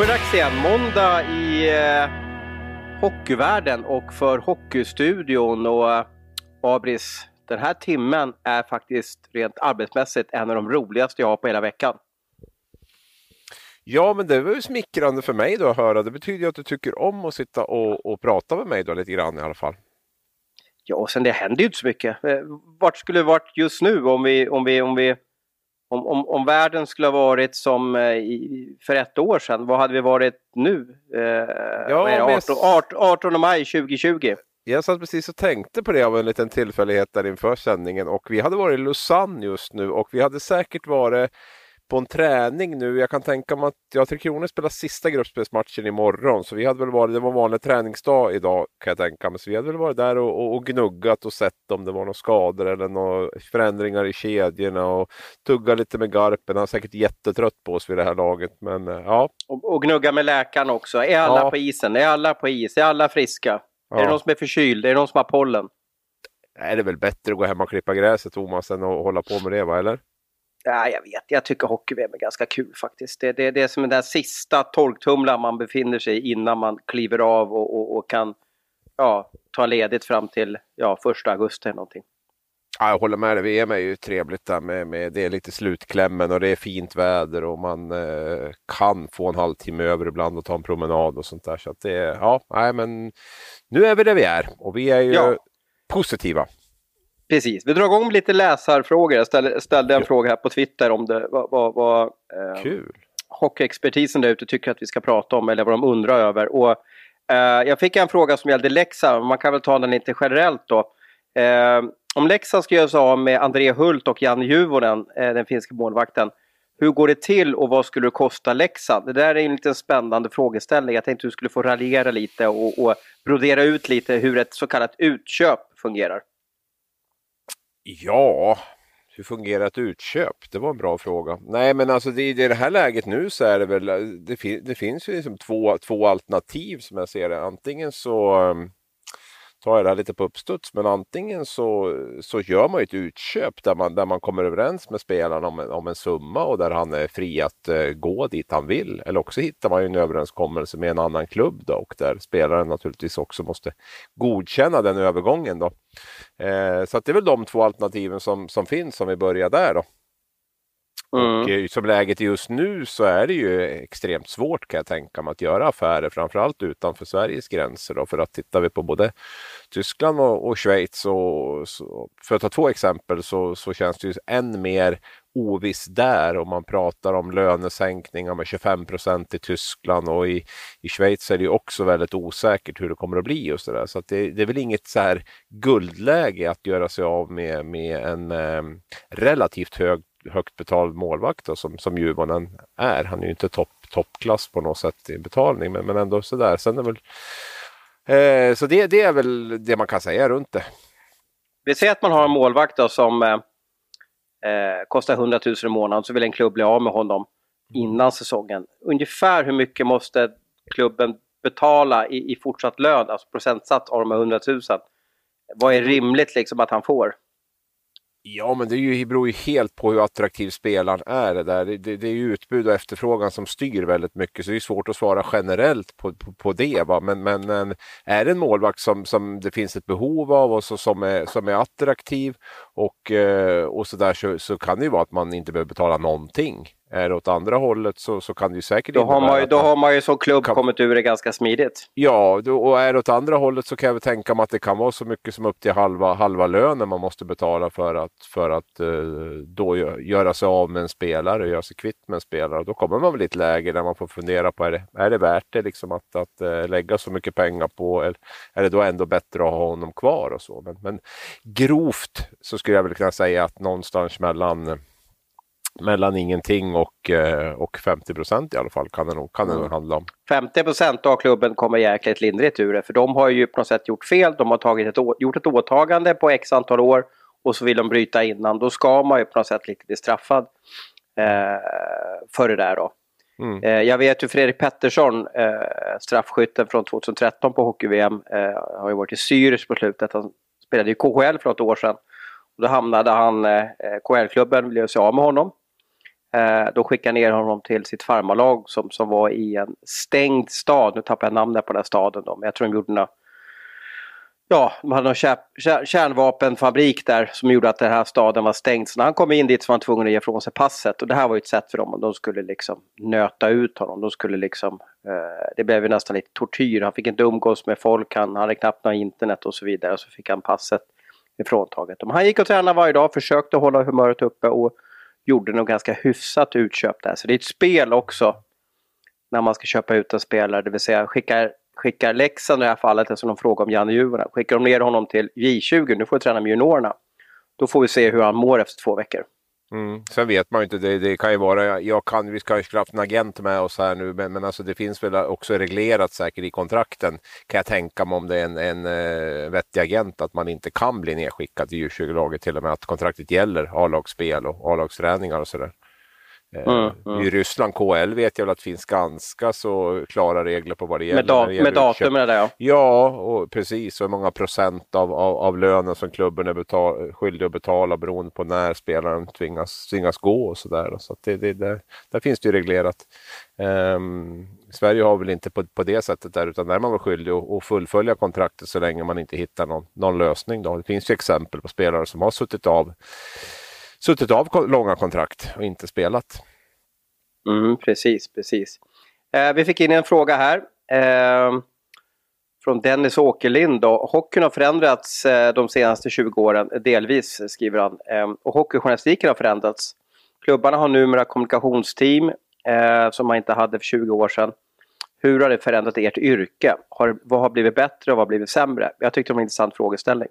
Då är det dags igen. Måndag i eh, hockeyvärlden och för Hockeystudion. Och eh, Abris, den här timmen är faktiskt rent arbetsmässigt en av de roligaste jag har på hela veckan. Ja, men det var ju smickrande för mig då att höra. Det betyder ju att du tycker om att sitta och, och prata med mig då lite grann i alla fall. Ja, och sen det händer ju inte så mycket. Eh, Vart skulle det varit just nu om vi, om vi, om vi om, om, om världen skulle ha varit som eh, i, för ett år sedan, vad hade vi varit nu? Eh, Ja, det, men- 18, 18, 18 maj 2020. Jag satt precis och tänkte på det av en liten tillfällighet där inför sändningen och vi hade varit i Lausanne just nu och vi hade säkert varit på en träning nu. Jag kan tänka mig att ja, Tre Kronor spelar sista gruppspelsmatchen imorgon så vi hade väl varit, det var vanlig träningsdag idag kan jag tänka mig. Så vi hade väl varit där och, och, och gnuggat och sett om det var några skador eller några förändringar i kedjorna och tuggat lite med Garpen. Han är säkert jättetrött på oss vid det här laget men eh, ja. Och, och gnugga med läkaren också. Är alla Ja. på isen? Är alla på is? Är alla friska? Är det ja. någon som är förkyld? Är det någon som har pollen? Är det väl bättre att gå hem och klippa gräset Thomas än att hålla på med det va eller? Nej, jag vet. Jag tycker hockey-VM är ganska kul faktiskt. Det, det, det är som den där sista torktumlaren man befinner sig i innan man kliver av och, och, och kan ja, ta ledigt fram till ja, första augusti eller någonting. Ja, jag håller med dig. VM är ju trevligt där med, med det är lite slutklämmen och det är fint väder och man eh, kan få en halvtimme över ibland och ta en promenad och sånt där. Så det, ja, nej men nu är vi där vi är och vi är ju Ja. positiva. Precis. Vi drar igång med lite läsarfrågor. Jag ställde, ställde en fråga här på Twitter om det, vad, vad, vad eh, Kul! hockeyexpertisen där ute tycker att vi ska prata om eller vad de undrar över. Och, eh, jag fick en fråga som gällde Leksand, man kan väl ta den lite generellt då. Eh, om Leksand ska göra sig av med André Hult och Jan Juvonen, eh, den finska målvakten, hur går det till och vad skulle det kosta Leksand? Det där är en liten spännande frågeställning. Jag tänkte att du skulle få raljera lite och, och brodera ut lite hur ett så kallat utköp fungerar. Ja, hur fungerar ett utköp? Det var en bra fråga. Nej, men alltså det, i det här läget nu så är det väl, eh, det, fin, det finns ju liksom två, två alternativ som jag ser det. Antingen så um, tar jag det här lite på uppstuds, men antingen så, så gör man ju ett utköp där man, där man kommer överens med spelaren om en, om en summa och där han är fri att uh, gå dit han vill. Eller också hittar man ju en överenskommelse med en annan klubb då, och där spelaren naturligtvis också måste godkänna den övergången. Då. Uh, så att det är väl de två alternativen som, som finns om vi börjar där. Då. Mm. Och eh, som läget är just nu så är det ju extremt svårt kan jag tänka mig att göra affärer, framförallt utanför Sveriges gränser. Då, för att tittar vi på både Tyskland och, och Schweiz, och, så, för att ta två exempel, så, så känns det ju än mer oviss där Och man pratar om lönesänkningar med 25 procent i Tyskland och i, i Schweiz är det ju också väldigt osäkert hur det kommer att bli och så där. Så att det, det är väl inget så här guldläge att göra sig av med, med en eh, relativt hög högt betald målvakt då, som, som Juvonen är. Han är ju inte topp, toppklass på något sätt i betalning men, men ändå sådär. Sen är väl, eh, så det, det är väl det man kan säga runt det. Vi säger att man har en målvakt då som eh, eh kostar 100 000 i månaden så vill en klubb bli av med honom innan säsongen. Ungefär hur mycket måste klubben betala i, i fortsatt lön, alltså procentsats av de här 100 000? Vad är rimligt liksom att han får? Ja, men det, är ju, det beror ju helt på hur attraktiv spelaren är. Det, där. Det, det, det är ju utbud och efterfrågan som styr väldigt mycket, så det är svårt att svara generellt på, på, på det. Va? Men, men, men är det en målvakt som, som det finns ett behov av och så, som, är, som är attraktiv och, eh, och så där så, så kan det ju vara att man inte behöver betala någonting. Är det åt andra hållet så, så kan det ju säkert Då har man ju, då har man ju som klubb kan- kommit ur det ganska smidigt. Ja, då- och är det åt andra hållet så kan jag väl tänka mig att det kan vara så mycket som upp till halva, halva lönen man måste betala för att, för att eh, då gö- göra sig av med en spelare, göra sig kvitt med en spelare. Då kommer man väl i ett läge där man får fundera på, är det, är det värt det liksom att, att eh, lägga så mycket pengar på, eller är det då ändå bättre att ha honom kvar och så. Men, men grovt så skulle jag väl kunna säga att någonstans mellan mellan ingenting och, eh, och 50 procent i alla fall kan det nog, kan det nog handla om. 50 procent av klubben kommer jäkligt lindrigt ur det, för de har ju på något sätt gjort fel. De har tagit ett, gjort ett åtagande på x antal år och så vill de bryta innan. Då ska man ju på något sätt lite bli straffad eh, för det där då. Mm. Eh, jag vet ju Fredrik Pettersson, eh, straffskytten från 2013 på hockey-VM, eh, har ju varit i Zürich på slutet. Han spelade ju KHL för något år sedan. Och då hamnade han, eh, KHL-klubben ville sig av med honom. Eh, de skickade ner honom till sitt farmarlag som, som var i en stängd stad. Nu tappar jag namnet på den här staden då, men jag tror de gjorde några Ja, de hade någon kär, kär, kärnvapenfabrik där som gjorde att den här staden var stängd. Så när han kom in dit så var han tvungen att ge ifrån sig passet. Och det här var ju ett sätt för dem. De skulle liksom nöta ut honom. De skulle liksom, eh, det blev ju nästan lite tortyr. Han fick inte umgås med folk. Han hade knappt något internet och så vidare. Och så fick han passet ifråntaget. Men han gick och tränade varje dag, försökte hålla humöret uppe och gjorde nog ganska hyfsat utköp där. Så det är ett spel också när man ska köpa ut en spelare. Det vill säga skickar, skickar Leksand i det här fallet, eftersom de frågar om Janne Juvonen. Skickar de ner honom till J20, nu får du träna med juniorerna. Då får vi se hur han mår efter två veckor. Mm. Sen vet man ju inte, det, det, kan ju vara, jag kan, vi ska ju haft en agent med oss här nu, men, men alltså det finns väl också reglerat säkert i kontrakten, kan jag tänka mig om det är en, en äh, vettig agent, att man inte kan bli nedskickad till Djurskyddslaget till och med, att kontraktet gäller A-lagsspel och A-lagsträningar och sådär. Eh, mm, mm. I Ryssland, KL, vet jag väl att det finns ganska så klara regler på vad det gäller. Med, da med datum är det ja. Ja, och precis. Och hur många procent av, av, av lönen som klubben är betal, skyldig att betala beroende på när spelaren tvingas, tvingas gå och sådär. Så det, det, det, där finns det ju reglerat. Um, Sverige har väl inte på, på det sättet där utan där är man väl skyldig att, att fullfölja kontraktet så länge man inte hittar någon, någon lösning. Då. Det finns ju exempel på spelare som har suttit av suttit av långa kontrakt och inte spelat. Mm, precis, precis. Eh, vi fick in en fråga här. Eh, från Dennis Åkerlind. Då. Hockeyn har förändrats eh, de senaste 20 åren, delvis skriver han. Eh, och hockeyjournalistiken har förändrats. Klubbarna har numera kommunikationsteam eh, som man inte hade för 20 år sedan. Hur har det förändrat ert yrke? Har, vad har blivit bättre och vad har blivit sämre? Jag tyckte det var en intressant frågeställning.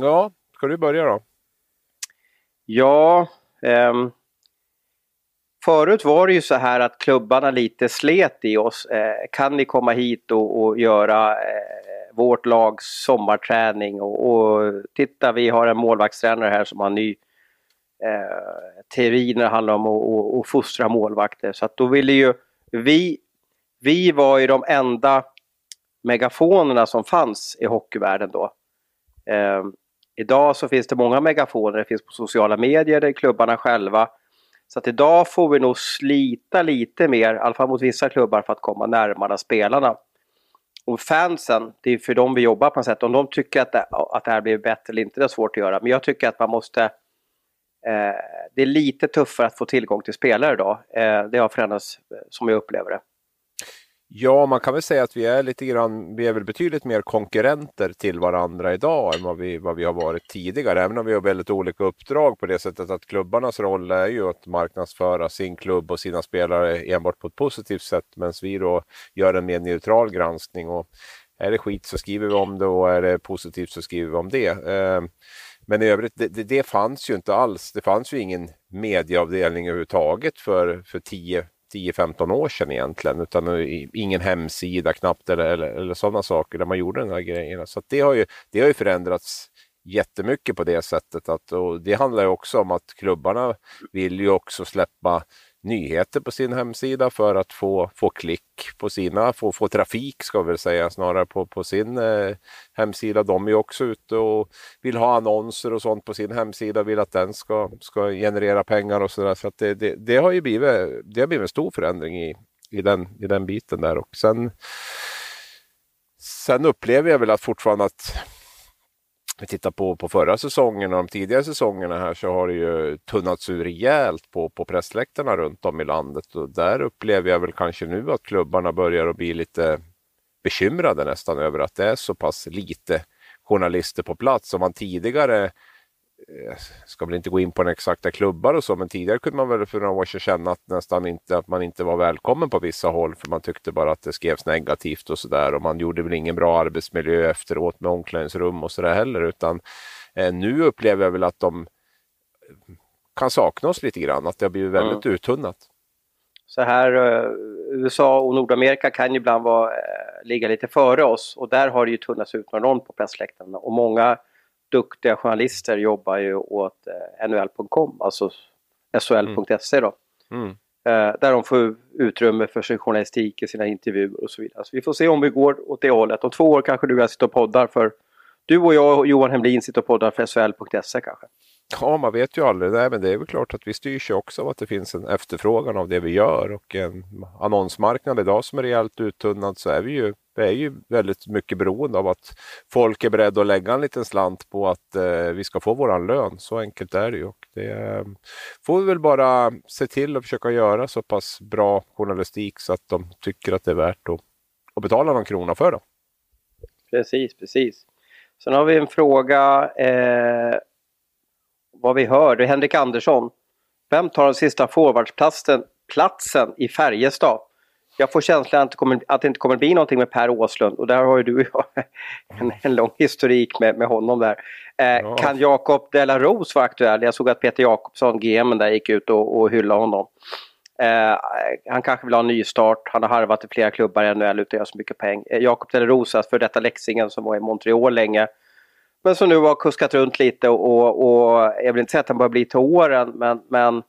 Ja, ska du börja då? Ja, um, förut var det ju så här att klubbarna lite slet i oss. Eh, kan ni komma hit och, och göra eh, vårt lags sommarträning? Och, och, titta, vi har en målvaktstränare här som har en ny eh, teori när det handlar om att och, och fostra målvakter. Så att då ville ju vi, vi var ju de enda megafonerna som fanns i hockeyvärlden då. Ehm, Idag så finns det många megafoner, det finns på sociala medier, det är klubbarna själva. Så att idag får vi nog slita lite mer, i alla fall mot vissa klubbar, för att komma närmare spelarna. Och fansen, det är för dem vi jobbar på något sätt. Om de tycker att det, att det här blir bättre eller inte, det är svårt att göra. Men jag tycker att man måste... Eh, det är lite tuffare att få tillgång till spelare idag. Eh, det har förändrats eh, som jag upplever det. Ja, man kan väl säga att vi är lite grann, vi är väl betydligt mer konkurrenter till varandra idag än vad vi, vad vi har varit tidigare. Även om vi har väldigt olika uppdrag på det sättet att klubbarnas roll är ju att marknadsföra sin klubb och sina spelare enbart på ett positivt sätt medan vi då gör en mer neutral granskning. Och är det skit så skriver vi om det och är det positivt så skriver vi om det. Eh, men i övrigt, det, det, det fanns ju inte alls. Det fanns ju ingen medieavdelning överhuvudtaget för, för 10 10-15 år sedan egentligen. Utan ingen hemsida knappt eller, eller, eller sådana saker där man gjorde den här grejerna. Så det, har ju, det har ju förändrats jättemycket på det sättet. Att, och det handlar ju också om att klubbarna vill ju också släppa nyheter på sin hemsida för att få, få klick på sina, få, få trafik ska vi väl säga snarare på, på sin eh, hemsida. De är också ute och vill ha annonser och sånt på sin hemsida, vill att den ska, ska generera pengar och sådär. Så, så det, det, det, har ju blivit, det har blivit en stor förändring i, i, den, i den biten där. Och sen, sen upplever jag väl att fortfarande att vi tittar på, på förra säsongen och de tidigare säsongerna här så har det ju tunnats ur rejält på, på pressläktarna runt om i landet. Och där upplever jag väl kanske nu att klubbarna börjar att bli lite bekymrade nästan över att det är så pass lite journalister på plats. Om man tidigare jag eh, ska väl inte gå in på den exakta klubbar och så, men tidigare kunde man väl för några år sedan känna att nästan inte att man inte var välkommen på vissa håll för man tyckte bara att det skrevs negativt och sådär och man gjorde väl ingen bra arbetsmiljö efteråt med omklädningsrum och sådär heller utan eh, nu upplever jag väl att de kan sakna oss lite grann, att det har blivit väldigt mm. uttunnat. Så här, uh, USA och Nordamerika kan ju ibland vara, ligga lite före oss och där har det ju tunnats ut enormt på pressläktarna och många duktiga journalister jobbar ju åt eh, NHL.com, alltså SHL.se då. Mm. Eh, där de får utrymme för sin journalistik i sina intervjuer och så vidare. Så vi får se om vi går åt det hållet. Om två år kanske du och jag sitter och poddar för... Du och jag och Johan Hemlin sitter och poddar för SHL.se kanske. Ja, man vet ju aldrig. Nej, men det är väl klart att vi styrs ju också av att det finns en efterfrågan av det vi gör och en annonsmarknad idag som är rejält uttunnad så är vi ju, vi är ju väldigt mycket beroende av att folk är beredda att lägga en liten slant på att eh, vi ska få våran lön. Så enkelt är det ju. Och det eh, får vi väl bara se till att försöka göra så pass bra journalistik så att de tycker att det är värt att, att betala någon krona för det. Precis, precis. Sen har vi en fråga eh, vad vi hör. Det är Henrik Andersson. Vem tar den sista forwardsplatsen platsen i Färjestad? Jag får känslan att det, kommer, att det inte kommer bli någonting med Per Åslund och där har ju du en, en lång historik med, med honom där. Eh, ja. Kan Jakob De La Rose vara aktuell? Jag såg att Peter Jakobsson, GM där, gick ut och, och hyllade honom. Eh, han kanske vill ha en nystart. Han har harvat i flera klubbar i NHL utan att göra så mycket pengar. Eh, Jakob De La Rose, för detta Leksingen som var i Montreal länge men som nu har kuskat runt lite och, och, jag vill inte säga att han börjar bli till åren men, men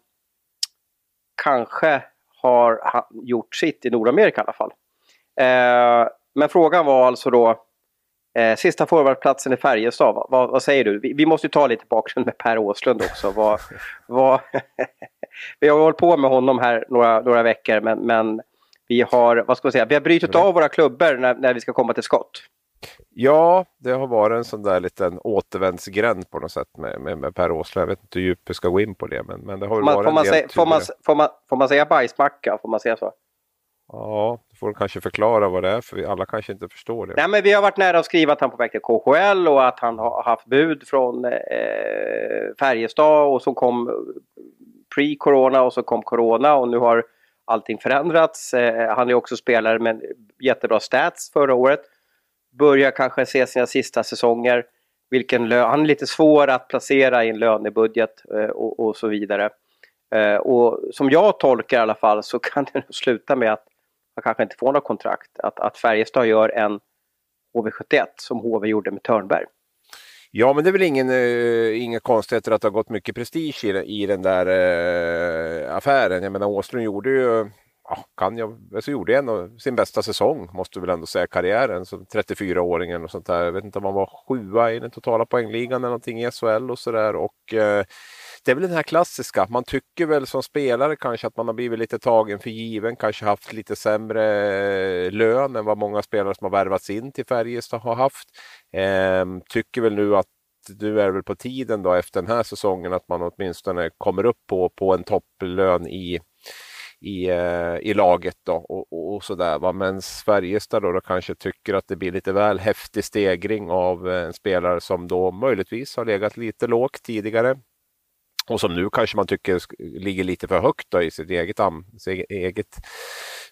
kanske har han gjort sitt i Nordamerika i alla fall. Eh, men frågan var alltså då eh, sista forwardplatsen i Färjestad. Vad, vad, säger du? Vi, vi, måste ju ta lite bakgrund med Per Åslund också. vad, vad vi har hållit på med honom här några, några veckor men, men vi har, vad ska man säga, vi har brutit av våra klubbor när, när vi ska komma till skott. Ja, det har varit en sån där liten återvändsgränd på något sätt med, med, med Per Åslund. Jag vet inte hur djupt vi ska gå in på det. Men, men det har man, varit får, man säga, får, man, får, man, får man säga bajsmacka? Får man säga så? Ja, du får kanske förklara vad det är för alla kanske inte förstår det. Nej, men vi har varit nära att skriva att han på väg till KHL och att han har haft bud från eh, Färjestad och som kom pre-corona och så kom corona och nu har allting förändrats. Eh, han är också spelare med jättebra stats förra året börjar kanske se sina sista säsonger. Vilken lön, han är lite svår att placera i en lönebudget eh, och, och, så vidare. Eh, och som jag tolkar i alla fall så kan det sluta med att han kanske inte får något kontrakt. Att, att Färjestad gör en HV71 som HV gjorde med Törnberg. Ja, men det är väl ingen, uh, inga konstigheter att det har gått mycket prestige i, i den där uh, affären. Jag menar Åström gjorde ju kan jag, alltså gjorde en av sin bästa säsong, måste väl ändå säga, karriären som 34-åringen och sånt där. Jag vet inte om han var sjua i den totala poängligan eller någonting i SHL och sådär. Och eh, det är väl den här klassiska, man tycker väl som spelare kanske att man har blivit lite tagen för given, kanske haft lite sämre eh, lön än vad många spelare som har värvats in till Färjestad har haft. Eh, tycker väl nu att nu är det väl på tiden då efter den här säsongen att man åtminstone kommer upp på, på en topplön i i, eh, i laget då och, och, och sådär. Men Färjestad då, då kanske tycker att det blir lite väl häftig stegring av eh, en spelare som då möjligtvis har legat lite lågt tidigare. Och som nu kanske man tycker ligger lite för högt då i sitt eget, sitt eget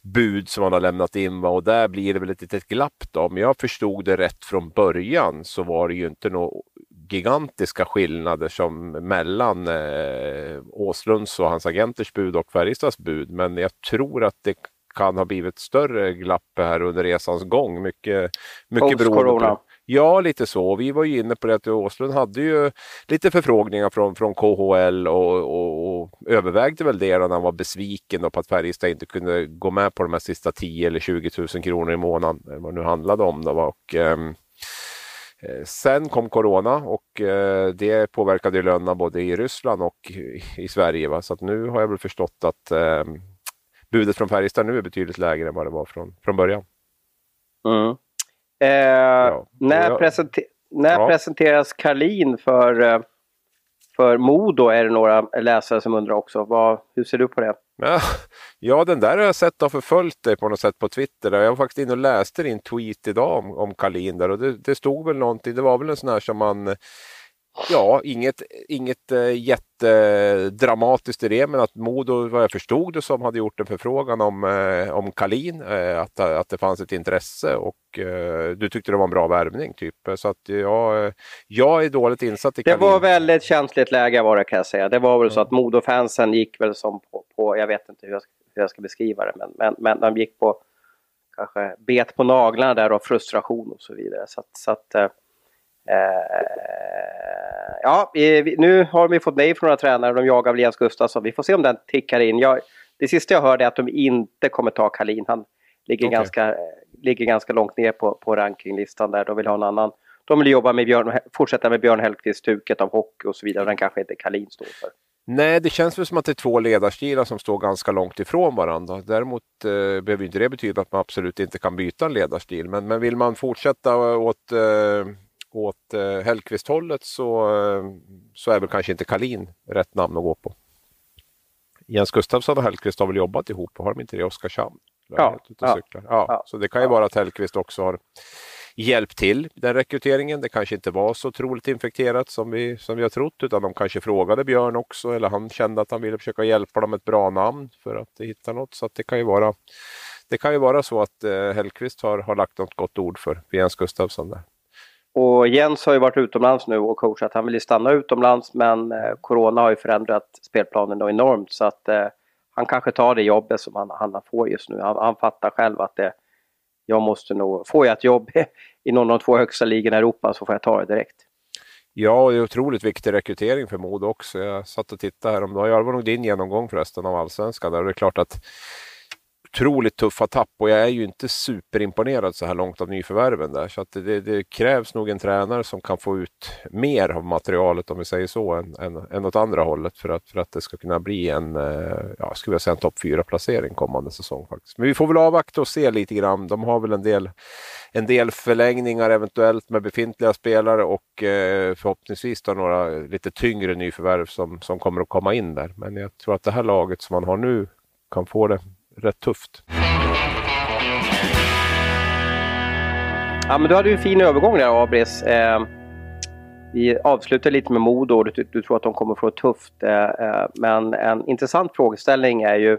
bud som man har lämnat in. Och där blir det väl ett litet glapp då. Om jag förstod det rätt från början så var det ju inte något gigantiska skillnader som mellan eh, Åslunds och hans agenters bud och Färjestads bud. Men jag tror att det kan ha blivit större glapp här under resans gång. Mycket, mycket beroende på Ja, lite så. Vi var ju inne på det att Åslund hade ju lite förfrågningar från, från KHL och, och, och övervägde väl det när han var besviken på att Färjestad inte kunde gå med på de här sista 10 eller 20 000 kronor i månaden, vad det nu handlade om. Då. Och, um, sen kom corona och eh, det påverkade lönerna både i Ryssland och i Sverige. Va? Så nu har jag väl förstått att eh, budet från Färjestad nu är betydligt lägre än vad det var från, från början. Mm. Eh, ja. När, presenter när ja. presenteras Karlin för, eh, för Modo är det några läsare som undrar också. Vad, hur ser du på det? Ja, den där har jag sett har förföljt dig på något sätt på Twitter. Jag var faktiskt inne och läste din tweet idag om, om Kalin där och det, det, stod väl någonting. Det var väl en sån här som man Ja, inget, inget äh, jättedramatiskt i det, men att Modo, vad jag förstod det som, hade gjort en förfrågan om, äh, om Kalin, äh, att, att det fanns ett intresse och du tyckte det var en bra värvning. Typ. Så att jag, jag är dåligt insatt i Kalin. Det var väldigt känsligt läge var det kan jag säga. Det var väl så att Modo-fansen gick väl som på, på, jag vet inte hur jag, hur jag ska beskriva det, men, men, men de gick på, kanske bet på naglarna där av frustration och så vidare. Så att, så att Eh, ja, vi, nu har vi fått nej från några tränare. De jagar väl Jens Gustafsson. Vi får se om den tickar in. Jag, det sista jag hörde är att de inte kommer ta Kalin. Han ligger, okay. ganska, ligger ganska långt ner på, på rankinglistan där. De vill ha en annan de vill jobba med Björn, fortsätta med Björn Hellkvist-stuket av hockey och så vidare. Den kanske inte Kalin står för. Nej, det känns väl som att det är två ledarstilar som står ganska långt ifrån varandra. Däremot eh, behöver inte det betyda att man absolut inte kan byta en ledarstil. Men, men vill man fortsätta åt, eh, åt eh, Hellkvist-hållet så, eh, så är väl kanske inte Kalin rätt namn att gå på. Jens Gustafsson och Hellkvist har väl jobbat ihop, har de inte det i Oskarshamn? Ja, ja, ja, ja, Så det kan ju vara att Hellkvist också har hjälpt till den rekryteringen. Det kanske inte var så otroligt infekterat som vi, som vi har trott utan de kanske frågade Björn också eller han kände att han ville försöka hjälpa dem ett bra namn för att hitta något. Så det kan ju vara det kan ju vara så att eh, Hellqvist har, har lagt något gott ord för Jens Gustafsson där. Och Jens har ju varit utomlands nu och coachat. Han vill ju stanna utomlands men eh, Corona har ju förändrat spelplanen enormt så att eh, han kanske tar det jobbet som han, han får just nu. Han, han fattar själv att det, jag måste nog, får jag ett jobb i någon av de två högsta ligorna i Europa så får jag ta det direkt. Ja, det är otroligt viktig rekrytering för Modo också. Jag satt och tittade här om dagen. Det var nog din genomgång förresten av allsvenskan. Där det är klart att otroligt tuffa tapp och jag är ju inte superimponerad så här långt av nyförvärven där. Så att det, det, krävs nog en tränare som kan få ut mer av materialet om vi säger så än, än, än åt andra hållet för att, för att det ska kunna bli en, eh, ja, skulle jag säga en topp 4-placering kommande säsong faktiskt. Men vi får väl avvakta och se lite grann. De har väl en del, en del förlängningar eventuellt med befintliga spelare och eh, förhoppningsvis då några lite tyngre nyförvärv som, som kommer att komma in där. Men jag tror att det här laget som man har nu kan få det rätt tufft. Ja, men du hade ju en fin övergång där Abris. Eh, vi avslutar lite med Modo och du, du, tror att de kommer få det tufft. Eh, eh, men en intressant frågeställning är ju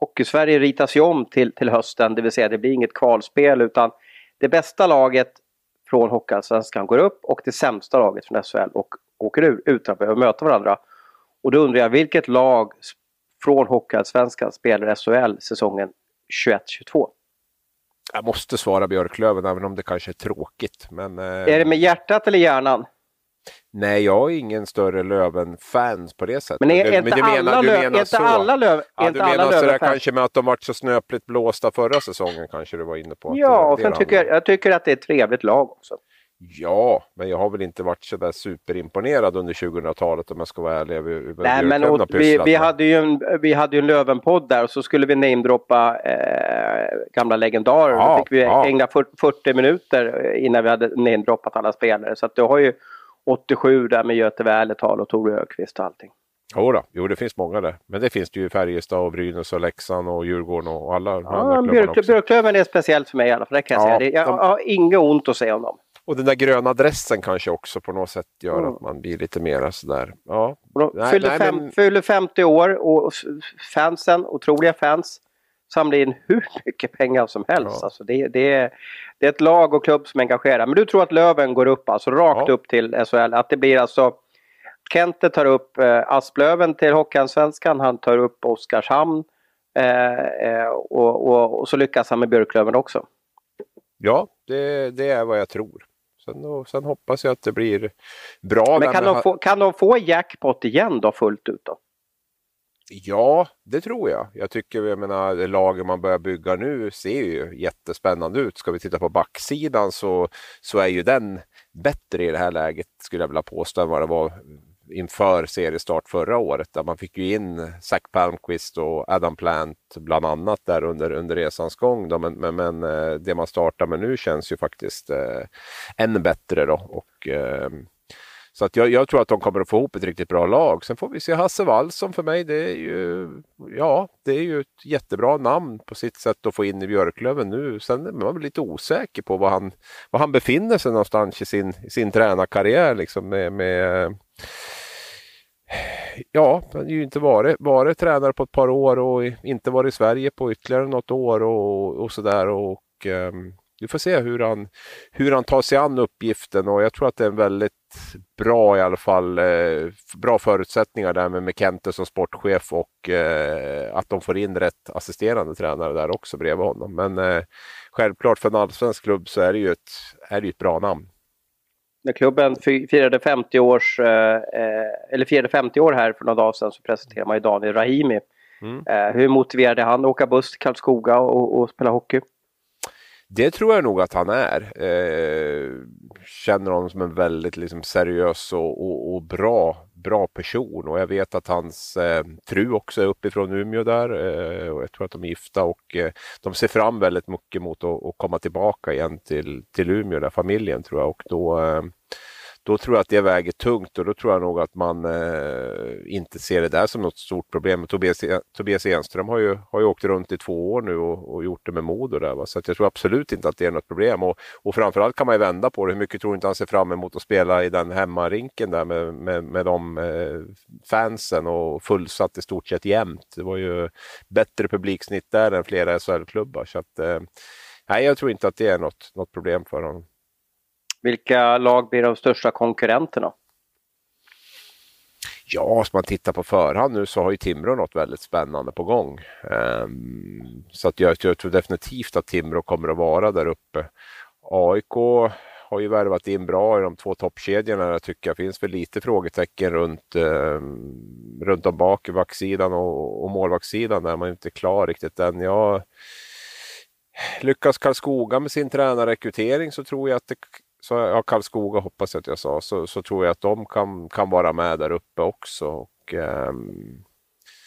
Hockeysverige ritas ju om till, till hösten, det vill säga det blir inget kvalspel utan det bästa laget från Hockeyallsvenskan går upp och det sämsta laget från SHL och åker ur utan att behöva möta varandra. Och då undrar jag, vilket lag från Hockeyallsvenskan spelar SHL säsongen 21-22? Jag måste svara Björklöven även om det kanske är tråkigt. Men, eh... Är det med hjärtat eller hjärnan? Nej, jag är ingen större Löven-fans på det sättet. Men är, är inte alla, löv, inte alla Löv? Ja, du menar sådär kanske med att de varit så snöpligt blåsta förra säsongen kanske du var inne på? Ja, och sen tycker jag, jag tycker att det är ett trevligt lag också. Ja, men jag har väl inte varit så där superimponerad under 2000-talet om jag ska vara ärlig. Nej, men och, vi, vi, hade ju en, vi hade ju en Lövenpodd där och så skulle vi namedroppa eh, gamla legendarer. Ja, Då fick vi ja. ägna 40 minuter innan vi hade namedroppat alla spelare. Så att du har ju 87 där med Göte Wälertal och Tore Ökvist och allting. Jo, då. jo, det finns många där. Men det finns det ju i Färjestad och Brynäs och Leksand och Djurgården och alla ja, Björklöven är speciellt för mig i alla fall. Det kan jag, ja, säga. jag har inget ont att säga om dem. Och den där gröna dressen kanske också på något sätt gör mm. att man blir lite mera sådär. Ja. Nej, fyller, nej, fem, men... fyller 50 år och fansen, otroliga fans, samlar in hur mycket pengar som helst. Ja. Alltså det, det, är, det är ett lag och klubb som engagerar. Men du tror att Löven går upp, alltså rakt ja. upp till SHL? Att det blir alltså Kente tar upp eh, Asplöven till Hockeyallsvenskan, han tar upp Oskarshamn eh, eh, och, och, och, så lyckas han med Björklöven också. Ja, det, det är vad jag tror. Sen, sen hoppas jag att det blir bra. Men kan de, få, kan de få jackpot igen då fullt ut då? Ja, det tror jag. Jag tycker, jag menar, det lager man börjar bygga nu ser ju jättespännande ut. Ska vi titta på backsidan så, så är ju den bättre i det här läget, skulle jag vilja påstå, än vad det var inför seriestart förra året. Där man fick ju in Zach Palmqvist och Adam Plant bland annat där under, under resans gång. Då. Men, men, men eh, det man startar med nu känns ju faktiskt eh, ännu bättre. Då. Och, eh, så att jag, jag, tror att de kommer att få ihop ett riktigt bra lag. Sen får vi se Hasse Wallson för mig. Det är ju, ja, det är ju ett jättebra namn på sitt sätt att få in i Björklöven nu. Sen är man lite osäker på var han, var han befinner sig någonstans i sin, i sin tränarkarriär. Liksom med, med ja, han har ju inte varit, varit tränare på ett par år och inte varit i Sverige på ytterligare något år och, och sådär. Och, eh, vi får se hur han, hur han tar sig an uppgiften och jag tror att det är en väldigt bra i alla fall, eh, bra förutsättningar där med McKente som sportchef och eh, att de får in rätt assisterande tränare där också bredvid honom. Men eh, självklart för en allsvensk klubb så är det ju ett, är det ett bra namn när klubben firade 50, års, eh, eh, eller firade 50 år här för några dagar sedan så presenterade man ju Daniel Rahimi. Mm. Eh, hur motiverade han att åka buss till Karlskoga och, och spela hockey? Det tror jag nog att han är. Eh, känner honom som en väldigt liksom, seriös och, och, och, bra, bra person och jag vet att hans eh, fru också är uppifrån Umeå där eh, och jag tror att de är gifta och eh, de ser fram väldigt mycket mot att, att, komma tillbaka igen till, till Umeå, där familjen tror jag. Och då eh, då tror jag att det väger tungt och då tror jag nog att man eh, inte ser det där som något stort problem. Tobias, e- Tobias Enström har ju, har ju åkt runt i två år nu och, och gjort det med Modo där. Va? Så jag tror absolut inte att det är något problem. Och, och framförallt kan man ju vända på det. Hur mycket tror inte han ser fram emot att spela i den hemmarinken där med, med, med de eh, fansen och fullsatt i stort sett jämt. Det var ju bättre publiksnitt där än flera SHL-klubbar. Så att, eh, nej, jag tror inte att det är något, något problem för honom. Vilka lag blir de största konkurrenterna? Ja, om man tittar på förhand nu så har ju Timrå något väldigt spännande på gång. Um, så att jag, jag, tror definitivt att Timrå kommer att vara där uppe. AIK har ju värvat in bra i de två toppkedjorna. Jag tycker det finns väl lite frågetecken runt, um, runt om bak, backsidan och, och målvaktssidan där man inte är klar riktigt än. Jag, lyckas Karlskoga med sin tränarrekrytering så tror jag att det så ja, Karlskoga hoppas jag att jag sa, så, så tror jag att de kan, kan vara med där uppe också. Och, um,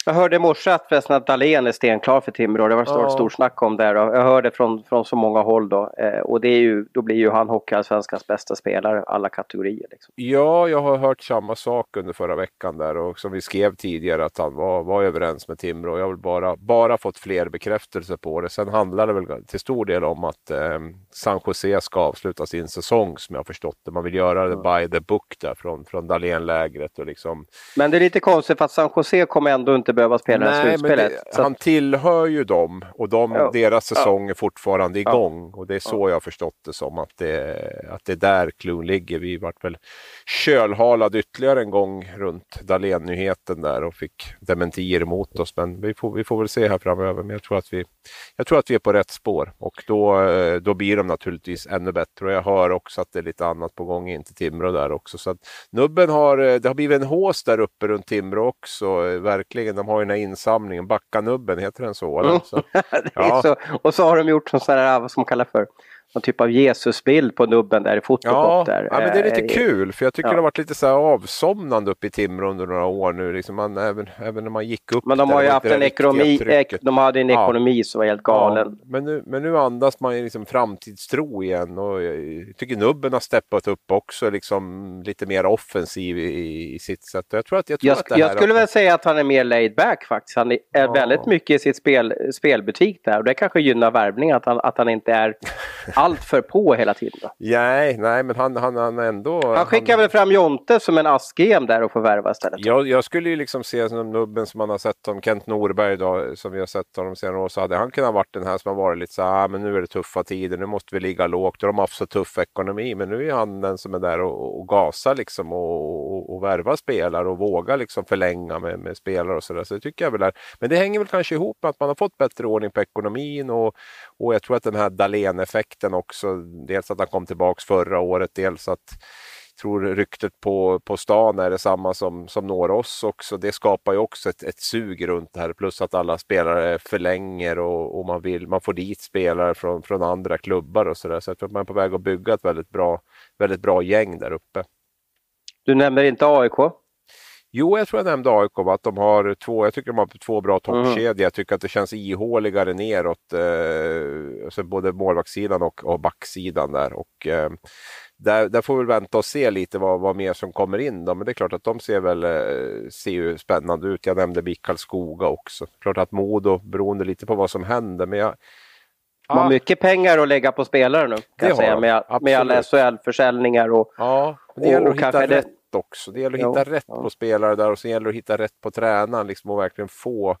jag hörde i morse att förresten att Dahlén är stenklar för Timrå. Det var stort, ja. stort snack om det. Jag hörde från, från så många håll då. Eh, och det är ju, då blir ju han Hockeyallsvenskans bästa spelare alla kategorier. Liksom. Ja, jag har hört samma sak under förra veckan där och som vi skrev tidigare att han var, var överens med Timrå. Jag har bara, bara fått fler bekräftelser på det. Sen handlar det väl till stor del om att eh, San Jose ska avsluta sin säsong som jag har förstått det. Man vill göra det by the book där från, från Dahlén-lägret. liksom... Men det är lite konstigt för att San Jose kommer ändå inte behöva spela Nej, slutspelet. Det, han tillhör ju dem och de, ja. deras säsong ja. är fortfarande igång. Ja. Och det är så jag har förstått det som att det, att det är där klon ligger. Vi vart väl kölhalade ytterligare en gång runt Dahlén-nyheten där och fick dementier emot oss. Men vi får, vi får väl se här framöver. Men jag tror att vi, jag tror att vi är på rätt spår och då, då blir de naturligtvis ännu bättre. Och jag hör också att det är lite annat på gång in till Timrå där också. Så att Nubben har, det har blivit en hås där uppe runt Timrå också. Verkligen. De har ju den här insamlingen, Backanubben, heter den så? Eller? Så, ja. så och så har de gjort som sådär, vad som kallar för någon typ av Jesusbild på nubben där i fotopop. Ja, där. ja, men det är lite eh, kul för jag tycker ja. det har varit lite så avsomnande uppe i Timrå under några år nu. Liksom man, även, även när man gick upp. Men de har ju haft en ekonomi, ek, de hade en ekonomi som var helt galen. Ja, men, nu, men nu andas man ju liksom framtidstro igen och jag tycker nubben har steppat upp också, liksom lite mer offensiv i, i sitt sätt. Jag, tror att, jag, tror jag, att det jag skulle väl säga att han är mer laid back faktiskt. Han är ja. väldigt mycket i sitt spel, spelbutik där och det kanske gynnar värvning att han, att han inte är allt för på hela tiden. Då. Nej, nej, men han, han, han ändå... Han skickar han... väl fram Jonte som en askgem där och får värva istället? Jag, jag skulle ju liksom se som nubben som man har sett som Kent Norberg då, som vi har sett honom senare år, så hade han kunnat varit den här som har varit lite så här, ah, men nu är det tuffa tider, nu måste vi ligga lågt och de har haft så tuff ekonomi, men nu är han den som är där och, och gasar liksom och, och, och värvar spelare och vågar liksom förlänga med, med spelare och sådär. Så det tycker jag väl är. Men det hänger väl kanske ihop med att man har fått bättre ordning på ekonomin och, och jag tror att den här Dahlén-effekten också, dels att han kom tillbaks förra året, dels att jag tror ryktet på, på stan är detsamma som, som når oss också. Det skapar ju också ett, ett sug runt det här. Plus att alla spelare förlänger och, och man, vill, man får dit spelare från, från andra klubbar och sådär. Så jag tror att man är på väg att bygga ett väldigt bra, väldigt bra gäng där uppe. Du nämner inte AIK? Jo, jag tror jag nämnde AIK, att de har två, jag tycker de har två bra toppkedjor. Mm. Jag tycker att det känns ihåligare neråt, eh, alltså både målvaktssidan och, och backsidan där. Och, eh, där, där får vi vänta och se lite vad, vad mer som kommer in. Då. Men det är klart att de ser väl eh, ser ju spännande ut. Jag nämnde Mikael Skoga också. Klart att Modo, beroende lite på vad som händer. Men jag, de har mycket pengar att lägga på spelare nu. Kan jag säga, med, med alla SHL-försäljningar och, ja, det och, och att hitta rätt också. Det gäller att hitta jo, rätt ja. på spelare där och sen gäller det att hitta rätt på tränaren liksom och verkligen få,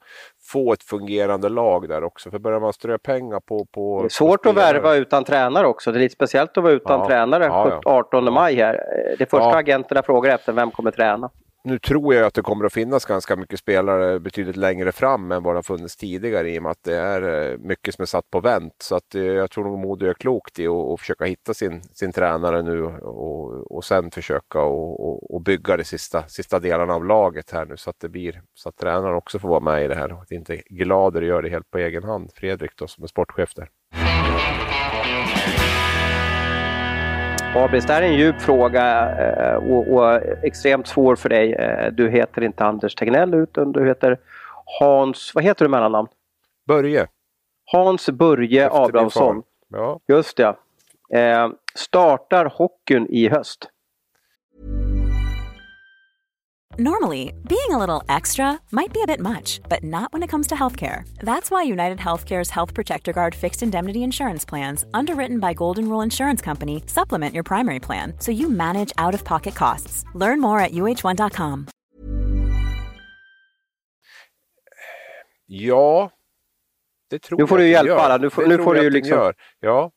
få ett fungerande lag där också. För börjar man strö pengar på... på det är svårt på att värva utan tränare också. Det är lite speciellt att vara utan ja. tränare ja, 18 maj här. Det första agenterna frågar efter, vem kommer träna? Nu tror jag att det kommer att finnas ganska mycket spelare betydligt längre fram än vad det har funnits tidigare i och med att det är eh, mycket som är satt på vänt. Så att eh, jag tror nog Modo är klokt i att försöka hitta sin, sin tränare nu och, och sen försöka och, och, och, bygga de sista, sista delarna av laget här nu så att det blir så att tränaren också får vara med i det här och att inte Glader gör det helt på egen hand. Fredrik då som är sportchef där. Abris, det här är en djup fråga eh, och, och, extremt svår för dig. Eh, du heter inte Anders Tegnell utan du heter Hans, vad heter du mellannamn? Börje. Hans Börje Abrahamsson. Ja. Just det. Eh, startar hockeyn i höst? Normally, being a little extra might be a bit much, but not when it comes to healthcare. That's why United Healthcare's Health Protector Guard fixed indemnity insurance plans, underwritten by Golden Rule Insurance Company, supplement your primary plan so you manage out of pocket costs. Learn more at uh1.com. Ja, det tror nu får jag du hjälpa gör. alla. Nu får, nu får du liksom... Gör. Ja,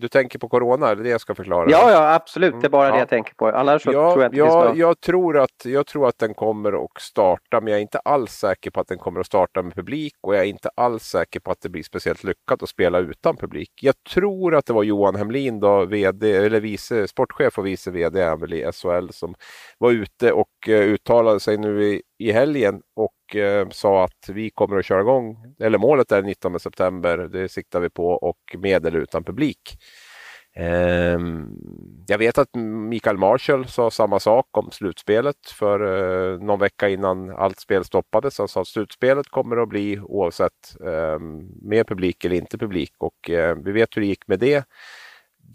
du tänker på corona, är det det jag ska förklara? Ja, ja absolut. Det är bara mm, det ja. jag tänker på. Annars ja, tror jag inte ja, ska... jag, tror att, jag tror att den kommer att starta, men jag är inte alls säker på att den kommer att starta med publik och jag är inte alls säker på att det blir speciellt lyckat att spela utan publik. Jag tror att det var Johan Hemlin, då, VD, eller vice, sportchef och vice VD i SHL, som var ute och uh, uttalade sig nu i, i helgen och eh, sa att vi kommer att köra igång, eller målet är 19 september, det siktar vi på, och med eller utan publik. Eh, jag vet att Mikael Marshall sa samma sak om slutspelet för eh, någon vecka innan allt spel stoppades. Han sa att slutspelet kommer att bli oavsett eh, med publik eller inte publik och eh, vi vet hur det gick med det.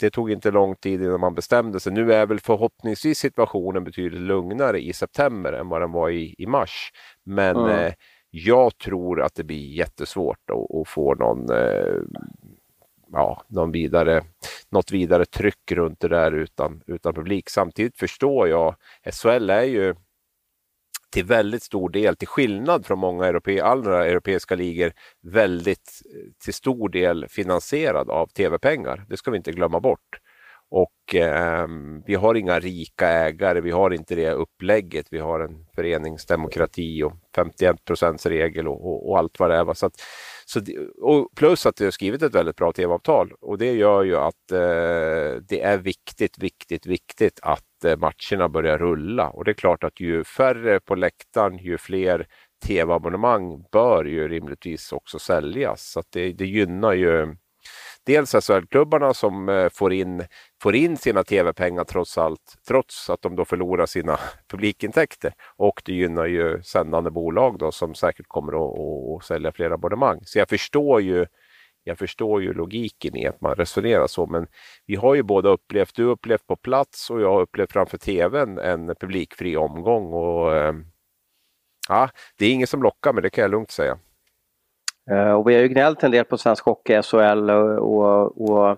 Det tog inte lång tid innan man bestämde sig. Nu är väl förhoppningsvis situationen betydligt lugnare i september än vad den var i, i mars. Men mm. uh, jag tror att det blir jättesvårt att, få någon ja, någon vidare, något vidare tryck runt det där utan, utan publik. Samtidigt förstår jag, SHL är ju till väldigt stor del, till skillnad från många europe, andra europeiska ligor, väldigt eh, till stor del finansierad av tv-pengar. Det ska vi inte glömma bort. Och eh, vi har inga rika ägare, vi har inte det upplägget. Vi har en föreningsdemokrati och 51 procents regel och, och, och, allt vad det är. Så att, så, och plus att det har skrivit ett väldigt bra tv-avtal och det gör ju att eh, det är viktigt, viktigt, viktigt att eh, matcherna börjar rulla. Och det är klart att ju färre på läktaren, ju fler tv-abonnemang bör ju rimligtvis också säljas. Så det, det gynnar ju dels SHL-klubbarna som eh, får, in, får in sina tv-pengar trots allt, trots att de då förlorar sina publikintäkter. Och det gynnar ju sändande bolag då som säkert kommer att, att, att sälja fler abonnemang. Så jag förstår ju jag förstår ju logiken i att man resonerar så, men vi har ju båda upplevt, du har upplevt på plats och jag har upplevt framför tvn en publikfri omgång. Och, eh, ja, det är inget som lockar, men det kan jag lugnt säga. Eh, och vi har ju gnällt en del på Svensk Hockey, SHL eh, och, och,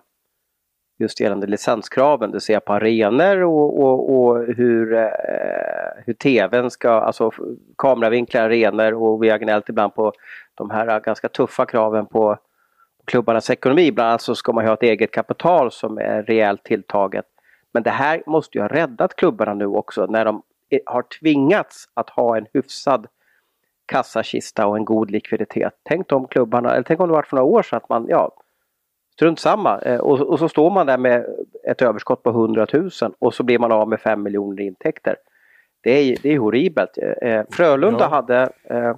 just gällande licenskraven. Det ser på arenor och, och, och hur, eh, hur tvn ska, alltså kameravinklar, arenor och vi har gnällt ibland på de här eh, ganska tuffa kraven på klubbarnas ekonomi. Bland annat så ska man ha ett eget kapital som är rejält tilltaget. Men det här måste ju ha räddat klubbarna nu också när de har tvingats att ha en hyfsad kassakista och en god likviditet. Tänk om klubbarna, eller tänk om det var för några år sedan att man, ja, strunt samma. Eh, och, och, så står man där med ett överskott på 100 000 och så blir man av med 5 miljoner i intäkter. Det är, det är horribelt. Eh, Frölunda ja. hade eh,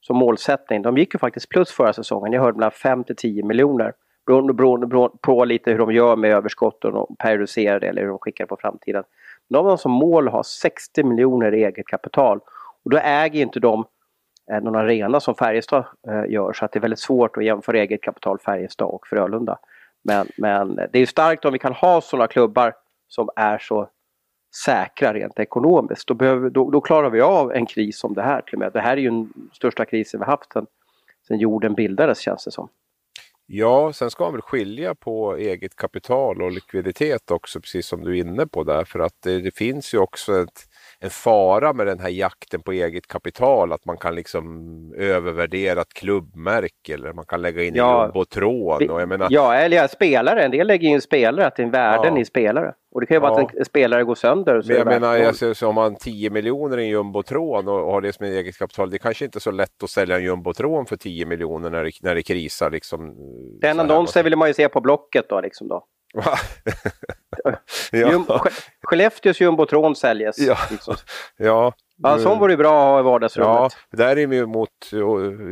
som målsättning, de gick ju faktiskt plus förra säsongen, jag hörde mellan 5 till 10 miljoner. Beroende, beroende på lite hur de gör med överskotten och periodiserar det eller hur de skickar på framtiden. De har som mål att ha 60 miljoner i eget kapital. Och då äger inte de Eh, Eh, någon arena som Färjestad eh, gör så att det är väldigt svårt att jämföra eget kapital Färjestad och Frölunda. Men, men det är starkt om vi kan ha sådana klubbar som är så säkra rent ekonomiskt. Då, behöver, då, då, klarar vi av en kris som det här till och med. Det här är ju den största krisen vi haft sedan, sedan jorden bildades känns det som. Ja, sen ska man väl skilja på eget kapital och likviditet också, precis som du är inne på där. För att det, det finns ju också ett, en fara med den här jakten på eget kapital. Att man kan liksom övervärdera ett klubbmärke eller man kan lägga in ja, jumbotron. Och jag menar... Ja, eller spelare. En del lägger in spelare, att det är värden ja. i spelare. Och det kan ju vara att en spelare går sönder. Så Men jag menar, jag ser, så om man 10 miljoner i en jumbotron och har det som eget kapital. Det är kanske inte är så lätt att sälja en jumbotron för 10 miljoner när det, när det krisar. Liksom, Den annonsen vill man ju se på Blocket då. Liksom då. ja. Skellefteås jumbotron säljes. Ja. Liksom. ja. Ja, sån vore bra att ha i vardagsrummet. Ja, där är vi mot,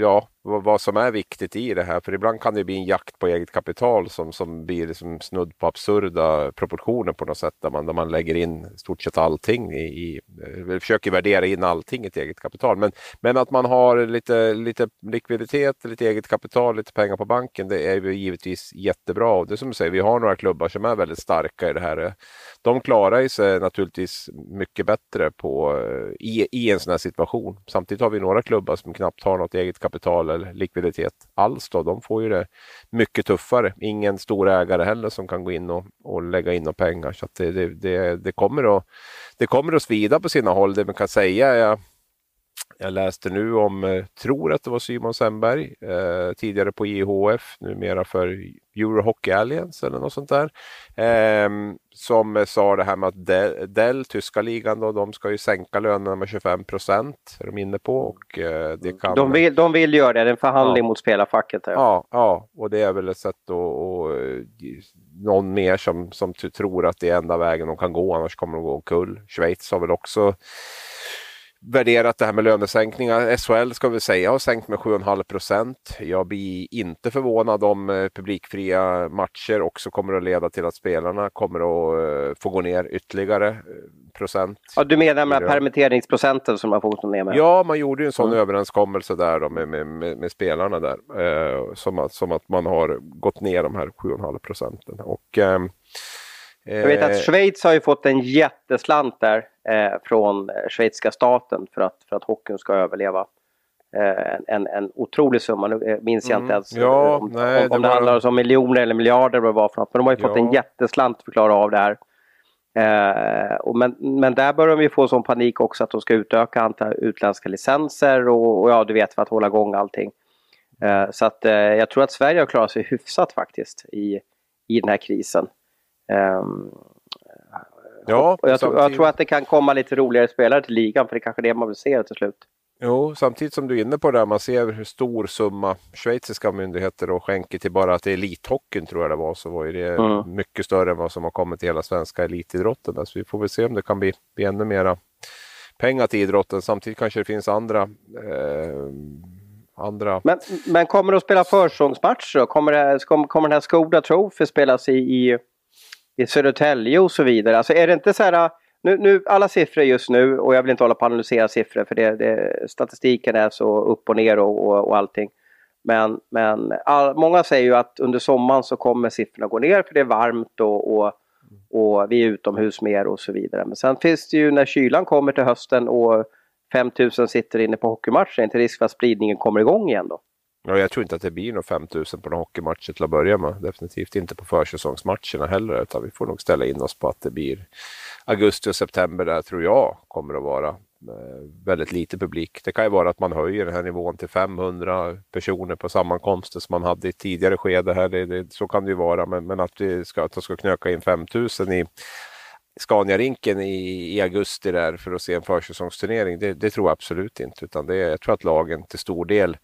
ja, vad som är viktigt i det här. För ibland kan det bli en jakt på eget kapital som, som blir liksom snudd på absurda proportioner på något sätt. Där man, där man lägger in stort sett allting i, i eh, försöker värdera in allting i ett eget kapital. Men, men att man har lite, lite likviditet, lite eget kapital, lite pengar på banken. Det är ju givetvis jättebra. Och det är som du säger, vi har några klubbar som är väldigt starka i det här. De klarar sig naturligtvis mycket bättre på, eh, i, i en sån här situation. Samtidigt har vi några klubbar som knappt har något eget kapital likviditet alls. Då. De får ju det mycket tuffare. Ingen stor ägare heller som kan gå in och, och lägga in några pengar. Så det, det, det, det, kommer att, det kommer att svida på sina håll. Det man kan säga är jag läste nu om, eh, tror att det var Simon Semberg, eh, tidigare på IHF, numera för Euro Hockey Alliance eller något sånt där. Eh, som sa det här med att Dell, Dell, tyska ligan, då, de ska ju sänka lönerna med 25 procent. Är de inne på. Och, eh, det kan... de, vill, de vill göra det, det är en förhandling ja. mot spelarfacket. Ja. ja. Ja, och det är väl ett sätt att och, någon mer som, som tror att det är enda vägen de kan gå, annars kommer de gå omkull. Schweiz har väl också värderat det här med lönesänkningar. SHL ska vi säga har sänkt med 7,5 procent. Jag blir inte förvånad om eh, publikfria matcher också kommer att leda till att spelarna kommer att eh, få gå ner ytterligare eh, procent. Ja, du menar med permitteringsprocenten som man får gå ner med? Ja, man gjorde ju en sån mm. överenskommelse där då med, med, med, med spelarna där. Eh, som, att, som att man har gått ner de här 7,5 procenten. Och, eh, jag vet att Schweiz har ju fått en jätteslant där eh, från schweiziska staten för att, för att hockeyn ska överleva. Eh, en, en otrolig summa, nu eh, minns jag inte mm. ens ja, om, nej, om, om det, det handlar om miljoner eller miljarder vad det var för något. Men de har ju fått ja. en jätteslant för att klara av det här. Eh, och men, men där börjar de ju få sån panik också att de ska utöka antalet utländska licenser och, och, ja, du vet för att hålla igång allting. Eh, så att eh, jag tror att Sverige har klarat sig hyfsat faktiskt i, i den här krisen. Um, ja, och jag, tror, jag tror att det kan komma lite roligare spelare till ligan för det är kanske det man vill se till slut. Jo, samtidigt som du är inne på det, man ser hur stor summa schweiziska myndigheter och skänker till bara till elithockeyn tror jag det var, så var det mm. mycket större än vad som har kommit till hela svenska elitidrotten. Så vi får väl se om det kan bli, bli ännu mera pengar till idrotten. Samtidigt kanske det finns andra eh, andra... Men, men kommer du att spela försäsongsmatcher då? Kommer, det, kommer den här Skoda Trophy spelas i, i i Södertälje och så vidare. Alltså är det inte så här, nu, nu, alla siffror just nu och jag vill inte hålla på att analysera siffror för det, det, statistiken är så upp och ner och, och, och allting. Men, men all, många säger ju att under sommaren så kommer siffrorna gå ner för det är varmt och, och, och vi är utomhus mer och så vidare. Men sen finns det ju när kylan kommer till hösten och 5000 sitter inne på hockeymatcher, inte risk för att spridningen kommer igång igen då? Ja, jag tror inte att det blir några 5000 på några hockeymatcher till att börja med. Definitivt inte på försäsongsmatcherna heller, utan vi får nog ställa in oss på att det blir augusti och september där tror jag kommer att vara eh, väldigt lite publik. Det kan ju vara att man höjer den här nivån till 500 personer på sammankomster som man hade i tidigare skede. Här. Det, det, så kan det ju vara, men, men att vi ska, att de ska knöka in 5000 i Scaniarinken i, i, augusti där för att se en försäsongsturnering, det, det, tror jag absolut inte. Utan det, jag tror att lagen till stor del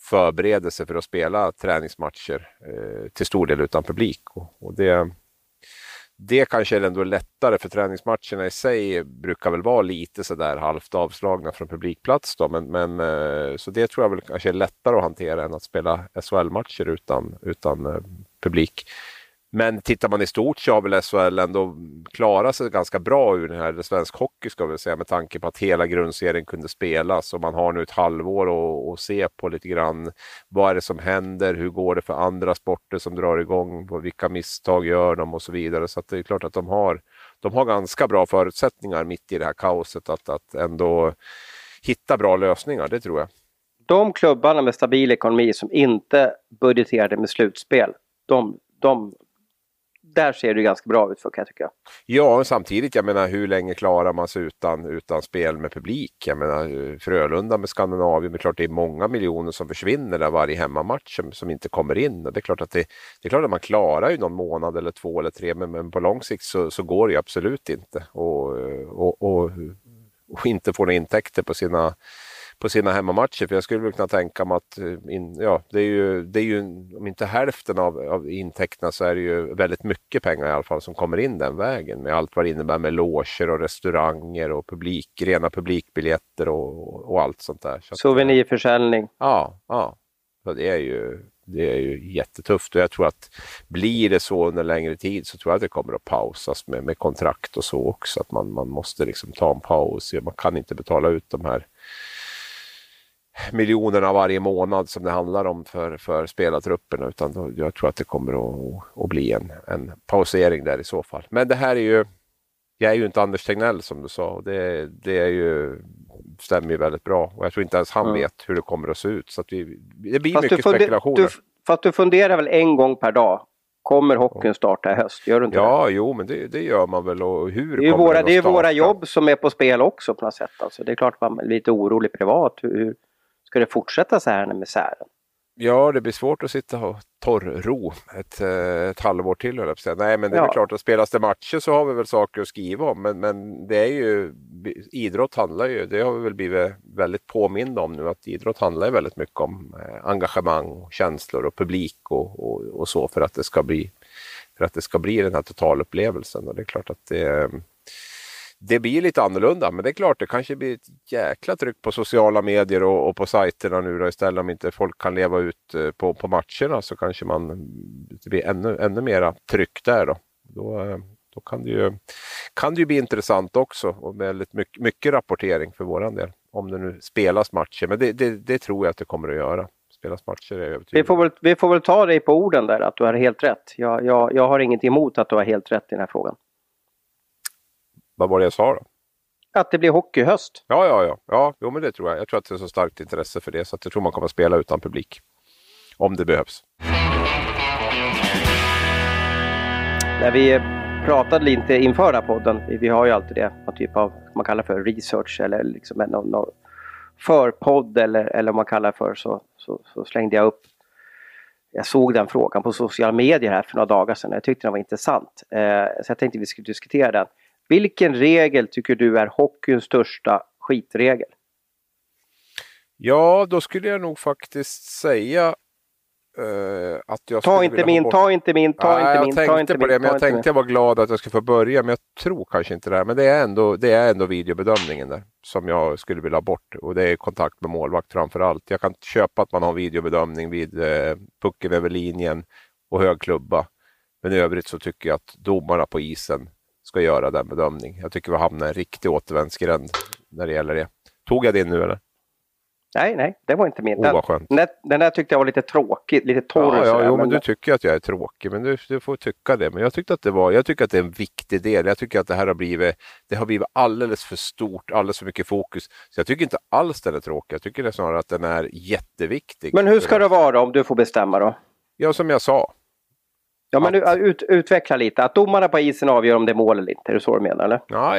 förberedelse för att spela träningsmatcher eh, till stor del utan publik. Och, och det, det kanske är ändå lättare för träningsmatcherna i sig brukar väl vara lite sådär halvt avslagna från publikplats då, men, men eh, så det tror jag väl kanske är lättare att hantera än att spela SHL-matcher utan, utan eh, publik. Men tittar man i stort så har väl SHL ändå klarat sig ganska bra ur den här svensk hockey ska vi säga med tanke på att hela grundserien kunde spelas. Och man har nu ett halvår att se på lite grann. Vad är det som händer, hur går det för andra sporter som drar igång, vilka misstag gör de? Och så vidare. Så det är klart att de har, de har ganska bra förutsättningar mitt i det här kaoset att, att ändå hitta bra lösningar, det tror jag. De klubbarna med stabil ekonomi som inte budgeterade med slutspel, de, de där ser det ganska bra ut för kan jag tycka. Ja, samtidigt, jag menar hur länge klarar man sig utan, utan spel med publik? Jag menar Frölunda med Skandinavien, det är klart det är många miljoner som försvinner där varje hemmamatch som, som inte kommer in. Och det är klart att det, det är klart att man klarar ju någon månad eller två eller tre, men, men på lång sikt så, så går det ju absolut inte. Och, och, och, och inte få några intäkter på sina på sina hemmamatcher. För jag skulle kunna tänka mig att eh, in, ja, det är ju, det är ju om inte hälften av, av intäkterna så är det ju väldigt mycket pengar i alla fall som kommer in den vägen med allt vad det innebär med loger och restauranger och publik, rena publikbiljetter och, och allt sånt där. Så Souvenirförsäljning. Ja, ja. Så det är ju, det är ju jättetufft och jag tror att blir det så under längre tid så tror jag att det kommer att pausas med, med kontrakt och så också. Att man, man måste liksom ta en paus. Man kan inte betala ut de här miljonerna varje månad som det handlar om för, för spelartrupperna utan då, jag tror att det kommer att, att bli en, en pausering där i så fall. Men det här är ju, jag är ju inte Anders Tegnell som du sa och det, det är ju, stämmer ju väldigt bra och jag tror inte ens han mm. vet hur det kommer att se ut. Så att vi, det blir fast mycket spekulationer. Du, fast du funderar väl en gång per dag Kommer hockeyn starta i höst? Gör du inte ja, det? jo, men det, det, gör man väl. Och hur det är, våra, det är våra jobb som är på spel också på något sätt. Alltså, det är klart man är lite orolig privat. Hur, Ska det fortsätta så här med misären? Ja, det blir svårt att sitta och torrro ett, eh, ett halvår till, höll jag Nej, men det är ja. klart att spelas det matcher så har vi väl saker att skriva om. Men, men det är ju, idrott handlar ju, det har vi väl blivit väldigt påminda om nu, att idrott handlar väldigt mycket om eh, engagemang, känslor och publik och, och, och, så för att det ska bli för att det ska bli den här totalupplevelsen. Och det är klart att det, det blir lite annorlunda, men det är klart det kanske blir ett jäkla tryck på sociala medier och, och på sajterna nu då istället om inte folk kan leva ut eh, på, på matcherna så kanske man det blir ännu, ännu mera tryck där då. Då, eh, då kan, det ju, kan det ju bli intressant också och väldigt mycket, mycket rapportering för våran del. Om det nu spelas matcher, men det, det, det tror jag att det kommer att göra spelas matcher. Är vi, får väl, vi får väl ta dig på orden där att du har helt rätt. Jag, jag, jag har inget emot att du har helt rätt i den här frågan. Vad var det jag sa då? Att det blir hockeyhöst. Ja, ja, ja. ja jo, men det tror jag. Jag tror att det är så starkt intresse för det så att jag tror man kommer att spela utan publik. Om det behövs. När vi pratade lite inför den här podden, vi har ju alltid det, någon typ av, man kallar för research eller liksom en, någon, någon förpodd eller, eller vad man kallar för, så, så, så, slängde jag upp jag såg den frågan på sociala medier här för några dagar sedan. Jag tyckte den var intressant. Eh, så jag tänkte vi skulle diskutera den. Vilken regel tycker du är hockeyns största skitregel? Ja, då skulle jag nog faktiskt säga Uh, att jag ta, inte min, bort... ta inte min, ta Nej, inte min, ta inte min. Jag tänkte på det, men jag tänkte jag var glad att jag skulle få börja, men jag tror kanske inte det. Men det är ändå, det är ändå videobedömningen där som jag skulle vilja ha bort och det är kontakt med målvakt framför allt. Jag kan köpa att man har videobedömning vid eh, pucken över linjen och hög klubba. Men i övrigt så tycker jag att domarna på isen ska göra den bedömningen. Jag tycker vi hamnar i en riktig återvändsgränd när det gäller det. Tog jag det nu eller? Nej, nej, det var inte min. Den, oh, den, den där tyckte jag var lite tråkig, lite torr. Ja, ja jo, men, men du tycker att jag är tråkig, men du, du, får tycka det. Men jag tyckte att det var, jag tycker att det är en viktig del. Jag tycker att det här har blivit, det har blivit alldeles för stort, alldeles för mycket fokus. Så jag tycker inte alls den är tråkig. Jag tycker det snarare att den är jätteviktig. Men hur ska det vara om du får bestämma då? Ja, som jag sa. Ja, men att... ut, utveckla lite. Att domarna på isen avgör om det är mål eller inte. Är det så du menar? Eller? Ja,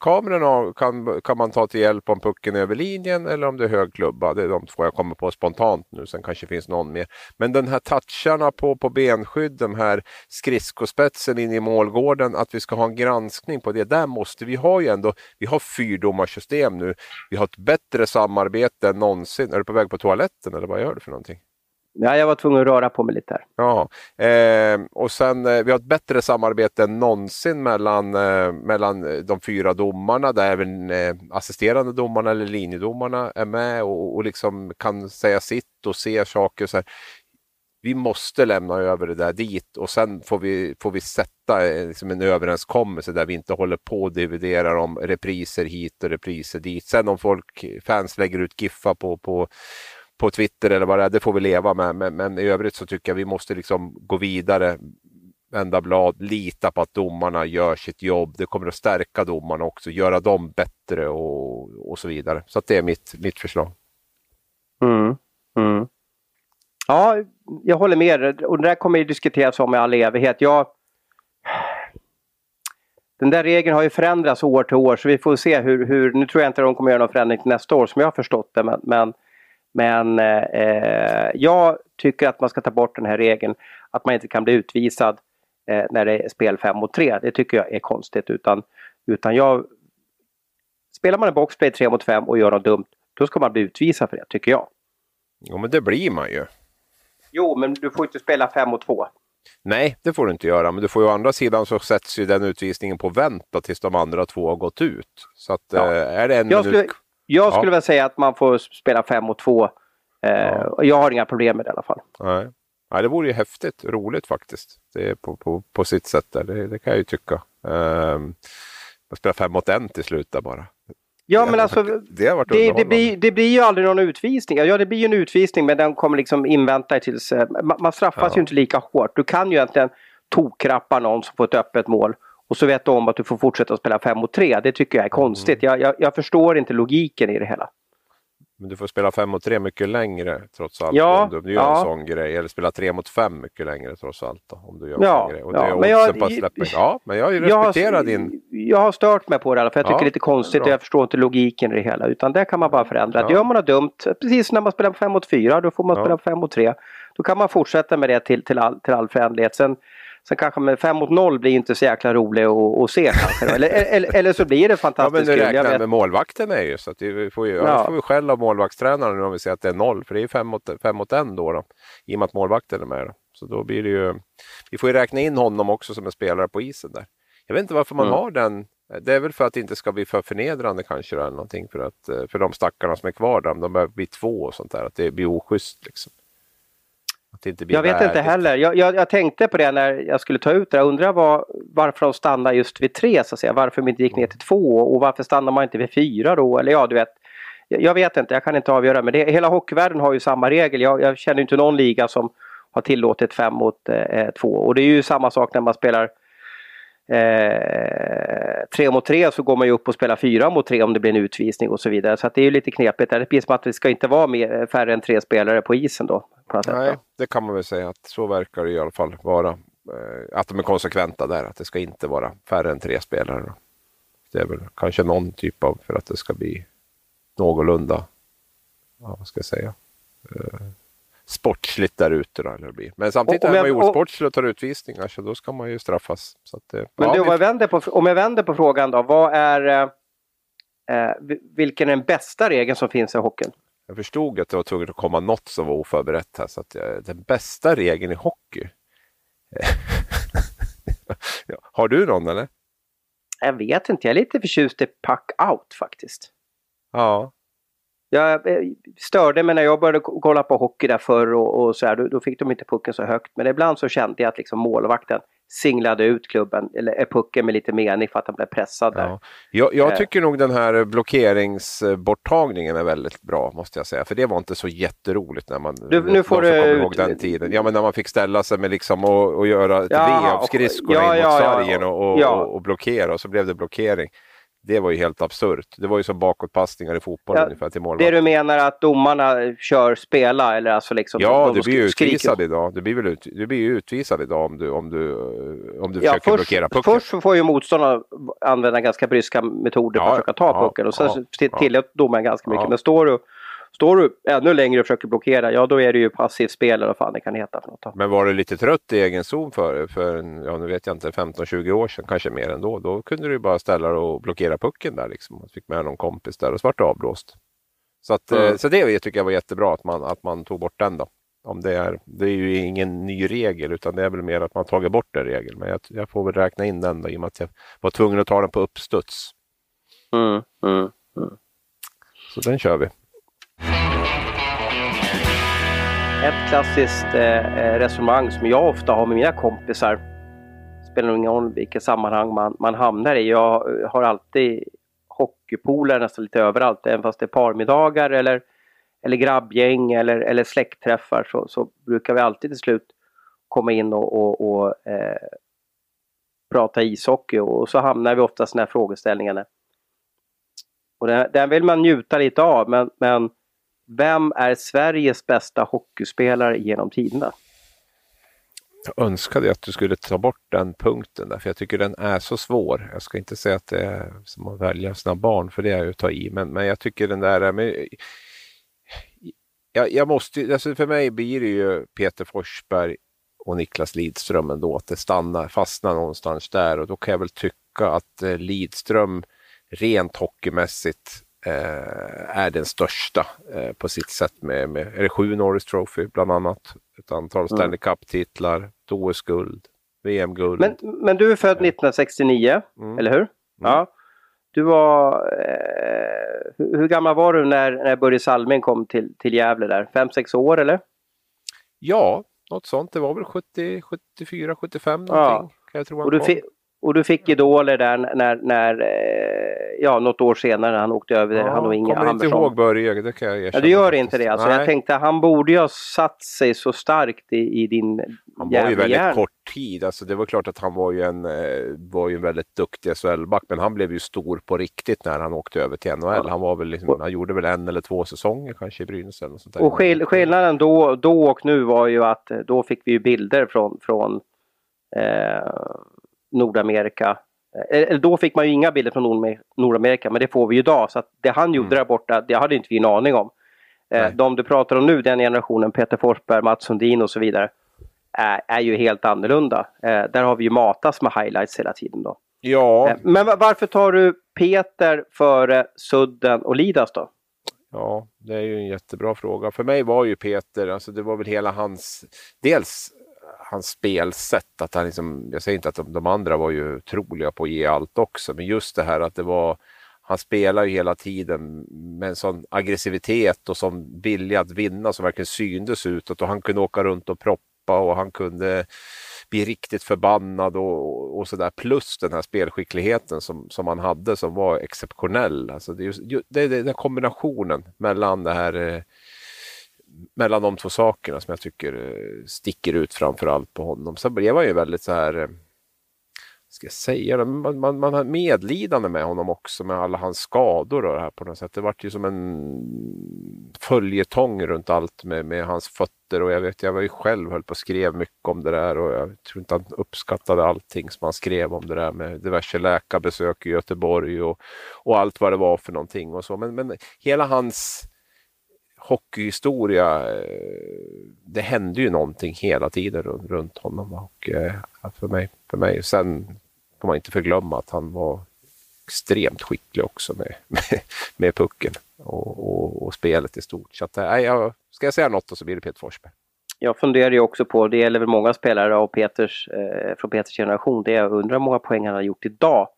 kameran kan, kan man ta till hjälp om pucken är över linjen eller om det är hög klubba. Det är de två jag kommer på spontant nu. Sen kanske finns någon mer. Men den här toucharna på, på benskydd, de här skridskospetsen in i målgården, att vi ska ha en granskning på det. Där måste vi ha ju ändå, vi har fyrdomarsystem nu. Vi har ett bättre samarbete än någonsin. Är du på väg på toaletten eller vad gör du för någonting? Ja, jag var tvungen att röra på mig lite här. Ja, eh, och sen eh, vi har ett bättre samarbete än någonsin mellan, eh, mellan eh, de fyra domarna där även eh, assisterande domarna eller linjedomarna är med och, och liksom kan säga sitt och se saker. Så här. Vi måste lämna över det där dit och sen får vi, får vi sätta eh, liksom en överenskommelse där vi inte håller på och dividerar om repriser hit och repriser dit. Sen om folk, fans lägger ut Giffa på, på på Twitter eller vad det är, det får vi leva med. Men, men i övrigt så tycker jag vi måste liksom gå vidare, vända blad, lita på att domarna gör sitt jobb. Det kommer att stärka domarna också, göra dem bättre och, och så vidare. Så det är mitt, mitt förslag. Mm. Mm. Ja, jag håller med. Och det där kommer ju diskuteras om i all evighet. Jag... Den där regeln har ju förändrats år till år så vi får se hur, hur nu tror jag inte de kommer göra någon förändring till nästa år som jag har förstått det men, men men eh, jag tycker att man ska ta bort den här regeln att man inte kan bli utvisad eh, när det är spel 5 mot 3. Det tycker jag är konstigt. Utan, utan jag, spelar man en boxplay 3 mot 5 och gör något dumt, då ska man bli utvisad för det, tycker jag. Jo, men det blir man ju. Jo, men du får inte spela 5 mot 2. Nej, det får du inte göra. Men du får ju å andra sidan så sätts ju den utvisningen på vänt tills de andra två har gått ut. Så att, ja. äh, är det en jag minut... Skulle, jag skulle ja. väl säga att man får spela 5 mot 2 Ja. Jag har inga problem med det i alla fall. Nej. Ja, det vore ju häftigt, roligt faktiskt. Det är på, på, på sitt sätt där, det, det kan jag ju tycka. Um, man spelar fem mot en till slut där bara. Ja, men alltså det, har varit det, det, blir, det blir ju aldrig någon utvisning. Ja, det blir ju en utvisning men den kommer liksom invänta tills... Eh, man, man straffas ja. ju inte lika hårt. Du kan ju egentligen tokrappa någon som får ett öppet mål och så vet du om att du får fortsätta spela fem mot tre. Det tycker jag är konstigt. Mm. Jag, jag, jag, förstår inte logiken i det hela. Men du får spela 5 mot 3 mycket längre trots allt. Ja, om du gör ja. en sån grej. Eller spela 3 mot 5 mycket längre trots allt. Då, om du gör en ja, sån grej. Och ja, det men jag, på släppa. ja, men jag respekterar jag, din... Jag har stört mig på det för jag tycker ja, det är lite konstigt och jag förstår inte logiken i det hela. Utan det kan man bara förändra. Ja. Gör man något dumt, precis när man spelar 5 mot 4, då får man spela 5 mot 3. Då kan man fortsätta med det till, till, all, till all förändlighet. Sen, Sen kanske med 5 mot 0 blir inte så jäkla rolig att, att se kanske. Eller, eller, eller, så blir det fantastiskt kul. Ja men du räknar med målvakten med ju. Så att vi får ju, ja. får vi skäll av målvaktstränaren nu om vi säger att det är 0. För det är 5 mot, 5 mot 1 då, då. I och med att målvakten är med. Då. Så då blir det ju... Vi får ju räkna in honom också som en spelare på isen där. Jag vet inte varför man mm. har den. Det är väl för att det inte ska bli för förnedrande kanske eller någonting för, att, eh, för de stackarna som är kvar där. Om de behöver bli två och sånt där. Att det blir oschysst liksom det inte blir Jag vet värdigt. inte heller. Jag, jag, jag, tänkte på det när jag skulle ta ut det. Jag undrar var, varför de stannar just vid tre så att säga. Varför de inte gick ner till två och varför stannar man inte vid fyra då? Eller ja, du vet. Jag, vet inte, jag kan inte avgöra. Men det, hela hockeyvärlden har ju samma regel. Jag, jag känner inte någon liga som har tillåtit fem mot eh, två. Och det är ju samma sak när man spelar eh, tre mot tre så går man ju upp och spelar fyra mot tre om det blir en utvisning och så vidare. Så det är ju lite knepigt. Det blir som att det ska inte vara mer, färre än tre spelare på isen då. På Nej, sätt, det kan man väl säga att så verkar det i alla fall vara. Eh, att de är konsekventa där, att det ska inte vara färre än tre spelare. Då. Det är väl kanske någon typ av, för att det ska bli någorlunda, ja, vad ska jag säga, eh, sportsligt där ute. Då, eller blir. Men samtidigt är man ju osportslig och tar utvisningar så då ska man ju straffas. Så att, men ja, du, om, jag vänder på, om jag vänder på frågan då, vad är, eh, eh, vilken är den bästa regeln som finns i hockeyn? Jag förstod att det var tvungen att komma något som var oförberett här. Så att, eh, den bästa regeln i hockey? Har du någon eller? Jag vet inte, jag är lite förtjust i puck out faktiskt. Ja, jag eh, störde mig när jag började kolla på hockey där förr och, och så här, då, då, fick de inte pucken så högt. Men ibland så kände jag att liksom målvakten singlade ut klubben, eller pucken med lite mening för att han blev pressad där. Ja. Jag, jag, eh. tycker nog den här blockeringsborttagningen är väldigt bra måste jag säga. För det var inte så jätteroligt när man du, nu får du, ihåg den tiden. Ja men när man fick ställa sig med liksom och, och göra ett ja, V av skridskorna ja, in mot sargen och, och, och, och blockera och så blev det blockering. Det var ju helt absurt. Det var ju som bakåtpassningar i fotboll ja, ungefär till målvakt. Det du menar att domarna kör spela eller alltså liksom... Ja, du blir ju utvisad idag. Du blir, väl ut, du blir ju utvisad idag om du, om du, om du ja, försöker först, blockera pucken. Först får ju motståndarna använda ganska bryska metoder ja, för att försöka ta pucken och sen ja, tillåter domaren ganska mycket. Men står du Står du ännu längre och försöker blockera, ja då är det ju passivt spel eller vad fan det kan heta. För något. Men var du lite trött i egen zon för, för ja, nu vet jag inte, 15-20 år sedan, kanske mer ändå. Då kunde du bara ställa dig och blockera pucken där liksom. Fick med någon kompis där och så vart det avblåst. Så, att, mm. så det tycker jag var jättebra att man, att man tog bort den då. Om det, är, det är ju ingen ny regel utan det är väl mer att man tagit bort en regel. Men jag, jag får väl räkna in den då i och med att jag var tvungen att ta den på uppstuds. Mm, mm, mm. Så den kör vi. Ett klassiskt eh, eh, resonemang som jag ofta har med mina kompisar, spelar ingen roll vilket sammanhang man, man hamnar i. Jag eh, har alltid hockeypooler nästan lite överallt, även fast det är parmiddagar eller, eller grabbgäng eller, eller släktträffar så, så brukar vi alltid till slut komma in och, och, och eh, prata ishockey och så hamnar vi oftast i den här frågeställningen. Och den, den vill man njuta lite av men, men vem är Sveriges bästa hockeyspelare genom tiderna? Jag önskade att du skulle ta bort den punkten där, för jag tycker den är så svår. Jag ska inte säga att det är som att välja sina barn, för det är ju att ta i, men, men jag tycker den där... Men, jag, jag måste, alltså för mig blir det ju Peter Forsberg och Niklas Lidström ändå, att det stannar, fastnar någonstans där och då kan jag väl tycka att eh, Lidström rent hockeymässigt är den största eh, på sitt sätt med, med är det sju Norris Trophy bland annat. Ett antal mm. Stanley Cup-titlar, OS-guld, VM-guld. Men, men du är född 1969, mm. eller hur? Mm. Ja. Du var eh, hur, hur, gammal var du när, när Börje Salming kom till, till Gävle där? Fem, sex år eller? Ja, något sånt. Det var väl 70, 74, 75 någonting. Ja. Kan jag tro och, du fick, och du fick idoler där när, när eh, ja, något år senare han åkte över. Ja, han och Inge kommer inte ihåg Börje, det kan jag erkänna. Ja, det gör inte det. Alltså, jag tänkte han borde ju ha satt sig så starkt i, i din Han var ju väldigt hjärn. kort tid. Alltså, det var klart att han var ju en, eh, var ju en väldigt duktig SHL-back, men han blev ju stor på riktigt när han åkte över till NHL. Ja. Han, var väl liksom, han gjorde väl en eller två säsonger kanske i Brynäs. Eller sånt där. Och skill skillnaden då, då och nu var ju att eh, då fick vi ju bilder från, från eh, Nordamerika. Eh, eller då fick man ju inga bilder från Nordamerika, men det får vi ju idag. Så att det han gjorde mm. där borta, det hade inte vi en aning om. Eh. De du pratar om nu, den generationen, Peter Forsberg, Mats Sundin och så vidare, är, är ju helt annorlunda. Eh, där har vi ju matats med highlights hela tiden då. Ja. Men varför tar du Peter före Sudden och Lidas då? Ja, det är ju en jättebra fråga. För mig var ju Peter, alltså det var väl hela hans, dels hans spelsätt. Att han liksom, jag säger inte att de, de, andra var ju troliga på att ge allt också, men just det här att det var han spelar ju hela tiden med en sån aggressivitet och sån vilja att vinna som verkligen syndes utåt och han kunde åka runt och proppa och han kunde bli riktigt förbannad och, och sådär. Plus den här spelskickligheten som, som han hade som var exceptionell. Alltså det, är just, det, det, den kombinationen mellan det här eh, mellan de två sakerna som jag tycker eh, sticker ut framför allt på honom. Sen blev han ju väldigt så här, eh, ska jag säga det, man, man, man har medlidande med honom också med alla hans skador och det här på något sätt. Det vart ju som en följetong runt allt med, med hans fötter och jag vet, jag var ju själv höll på och skrev mycket om det där och jag tror inte han uppskattade allting som han skrev om det där med diverse läkarbesök i Göteborg och, och allt vad det var för någonting och så. Men, men hela hans hockeyhistoria. Eh, det hände ju någonting hela tiden runt honom. Och, eh, för, mig, för mig. Sen får man inte förglömma att han var extremt skicklig också med, med, med pucken och, och, och, spelet i stort. Så att, eh, nej, jag, ska jag säga något så blir det Peter Forsberg. Jag funderar ju också på, det gäller väl många spelare av Peters, eh, från Peters generation, det jag undrar hur många poäng han har gjort idag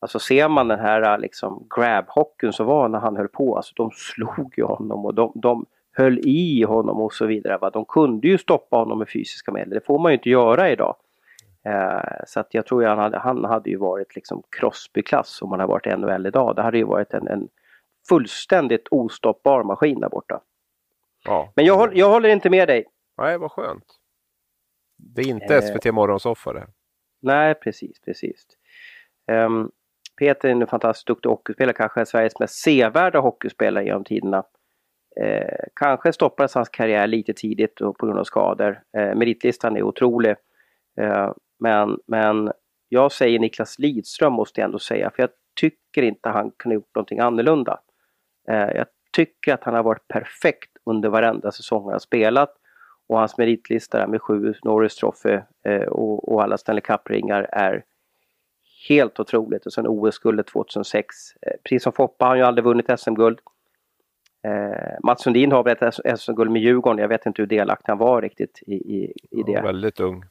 Alltså ser man den här liksom grab-hockeyn som var när han höll på, alltså de slog ju honom och de, de höll i honom och så vidare. Va? De kunde ju stoppa honom med fysiska medel, det får man ju inte göra idag. Eh, så att jag tror att han hade, han hade ju varit liksom Crosby-klass om han hade varit NHL idag. Det hade ju varit en, en fullständigt ostoppbar maskin där borta. Ja. Men jag, jag håller inte med dig. Nej, vad skönt. Det är inte SVT eh, Morgonsoffa det. Nej, precis, precis. Um, Peter är en fantastiskt duktig hockeyspelare, kanske Sveriges mest sevärda hockeyspelare genom tiderna. Eh, kanske stoppades hans karriär lite tidigt på grund av skador. Eh, meritlistan är otrolig. Eh, men, men jag säger Niklas Lidström måste jag ändå säga, för jag tycker inte han kunde gjort någonting annorlunda. Eh, jag tycker att han har varit perfekt under varenda säsong han har spelat. Och hans meritlista med sju Norris Trophy eh, och, och alla Stanley Cup-ringar är helt otroligt. Och sen OS-guldet 2006. Eh, precis som Foppa har han ju aldrig vunnit SM-guld. Eh, Mats Sundin har väl ett SM-guld med Djurgården. Jag vet inte hur delaktig han var riktigt i, i, i det. Ja, väldigt ung.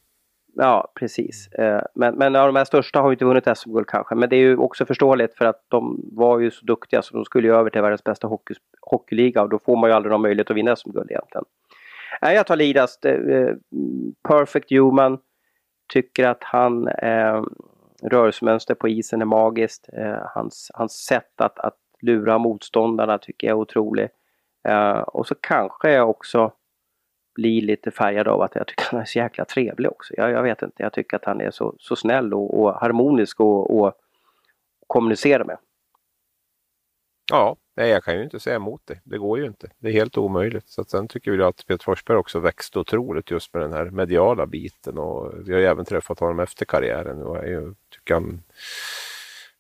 Ja, precis. Eh, men, men ja, de här största har ju inte vunnit SM-guld kanske. Men det är ju också förståeligt för att de var ju så duktiga så de skulle ju över till världens bästa hockey, hockeyliga och då får man ju aldrig någon möjlighet att vinna SM-guld egentligen. Nej, jag tar Lidas. Eh, perfect Human. Tycker att han eh, rörelsemönster på isen är magiskt. Eh, hans, hans sätt att, att lura motståndarna tycker jag är otroligt. Eh, och så kanske jag också blir lite färgad av att jag tycker han är så jäkla trevlig också. Jag, jag vet inte, jag tycker att han är så, så snäll och, och harmonisk och, och kommunicera med. Ja, nej, jag kan ju inte säga emot det. Det går ju inte. Det är helt omöjligt. Så att sen tycker vi att Peter Forsberg också växte otroligt just med den här mediala biten och vi har ju även träffat honom efter karriären och jag tycker han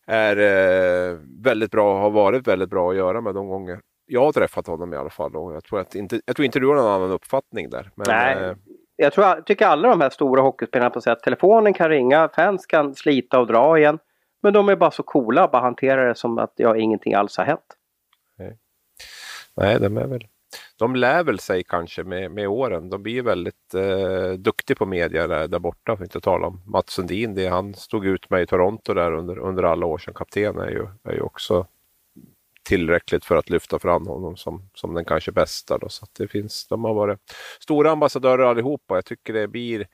är eh, väldigt bra, har varit väldigt bra att göra med de gånger jag har träffat honom i alla fall och jag tror, att inte, jag tror inte du har någon annan uppfattning där. Men, Nej. Eh, jag tror, jag tycker alla de här stora hockeyspelarna på att telefonen kan ringa, fans kan slita och dra igen. Men de är bara så coola, bara hanterar det som att ja, ingenting alls har hänt. Nej, Nej de är väl de lär väl sig kanske med, med åren. De blir väldigt eh, duktiga på media där, där borta, för att inte tala om Mats Sundin. Det han stod ut med i Toronto där under, under alla år som kapten är ju, är ju också tillräckligt för att lyfta fram honom som, som den kanske bästa. Då. Så det finns, de har varit stora ambassadörer allihopa. Jag tycker det blir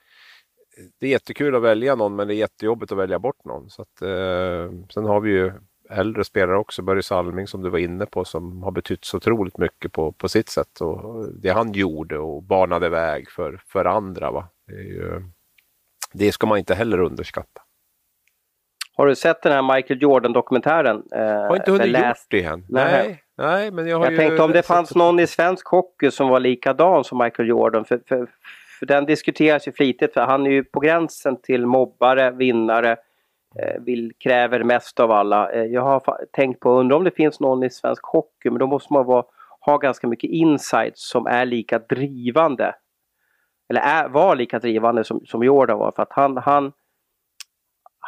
det är jättekul att välja någon men det är jättejobbigt att välja bort någon. Så att, eh, sen har vi ju äldre spelare också, Börje Salming som du var inne på som har betytt så otroligt mycket på, på sitt sätt. Och det han gjorde och banade väg för, för andra. Va? Det, ju, det ska man inte heller underskatta. Har du sett den här Michael Jordan-dokumentären? Eh, har inte hunnit läst... gjort det än. Nej. Nej, men jag har jag tänkte om det fanns någon i svensk hockey som var likadan som Michael Jordan. För, för, för den diskuteras ju flitigt för han är ju på gränsen till mobbare, vinnare, eh, vill, kräver mest av alla. Eh, jag har tänkt på, undrar om det finns någon i svensk hockey, men då måste man vara, ha ganska mycket insights som är lika drivande. Eller är, var lika drivande som, som Jordan var. För att han, han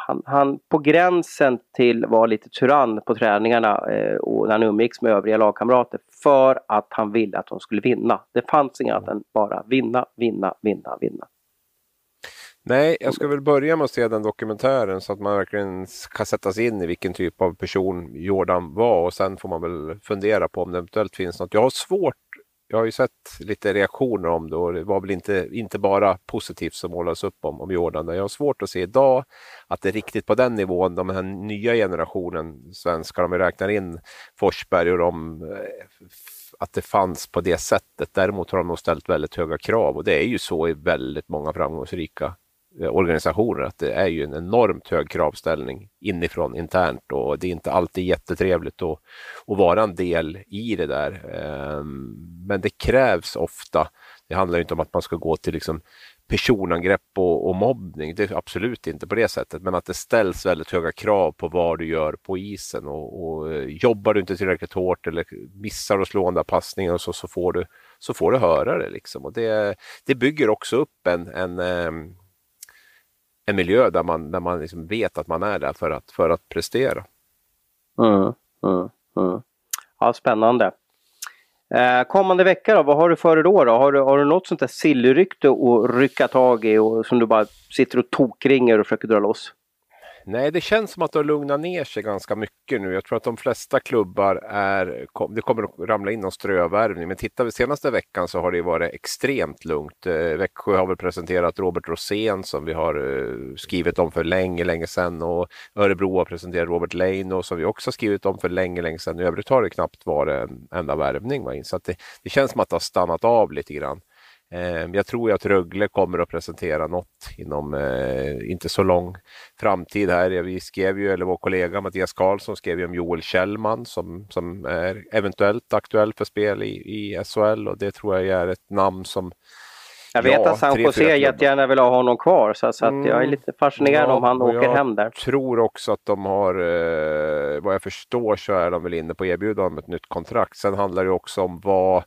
han, han på gränsen till var lite tyrann på träningarna eh, och när han umgicks med övriga lagkamrater för att han ville att de skulle vinna. Det fanns inget annat än bara vinna, vinna, vinna, vinna. Nej, jag ska väl börja med att se den dokumentären så att man verkligen kan sätta sig in i vilken typ av person Jordan var och sen får man väl fundera på om det eventuellt finns något. Jag har svårt jag har ju sett lite reaktioner om det och det var väl inte, inte bara positivt som målades upp om, om Jordan. Jag har svårt att se idag att det är riktigt på den nivån, de här nya generationen svenskar, om vi räknar in Forsberg och de, eh, att det fanns på det sättet. Däremot har de nog ställt väldigt höga krav och det är ju så i väldigt många framgångsrika Eh, organisationer att det är ju en enormt hög kravställning inifrån internt och det är inte alltid jättetrevligt att, att vara en del i det där. Ehm, men det krävs ofta. Det handlar inte om att man ska gå till liksom personangrepp och, och mobbning. Det är absolut inte på det sättet, men att det ställs väldigt höga krav på vad du gör på isen och, och eh, jobbar du inte tillräckligt hårt eller missar att slå den där passningen och så, så, får du, så får du höra det. Liksom. Och det, det bygger också upp en, en ehm, en miljö där man, där man liksom vet att man är där för att, för att prestera. Mm, mm, mm. Ja, spännande. Eh, kommande vecka då, vad har du för dig då? då? Har, du, har du något sånt där sillrykte att rycka tag i och som du bara sitter och tokringer och försöker dra loss? Nej, det känns som att det har lugnat ner sig ganska mycket nu. Jag tror att de flesta klubbar är, det kommer att ramla in någon strövärvning. Men tittar vi senaste veckan så har det varit extremt lugnt. Eh, Växjö har väl presenterat Robert Rosén som vi har eh, skrivit om för länge, länge sedan och Örebro har presenterat Robert Leino som vi också skrivit om för länge, länge sedan. I övrigt har det knappt varit en enda värvning. Så att det, det känns som att det har stannat av lite grann. Ehm, jag tror att Rögle kommer att presentera något inom eh, inte så lång framtid här. Vi skrev ju, eller vår kollega Mattias Karlsson skrev ju om Joel Kjellman som, som är eventuellt aktuell för spel i, i SHL och det tror jag är ett namn som jag vet ja, att San Jose jättegärna vill ha honom kvar så, så mm. jag är lite fascinerad ja, om han åker hem där. Jag tror också att de har, eh, vad jag förstår så är de väl inne på att erbjuda honom ett nytt kontrakt. Sen handlar det också om vad,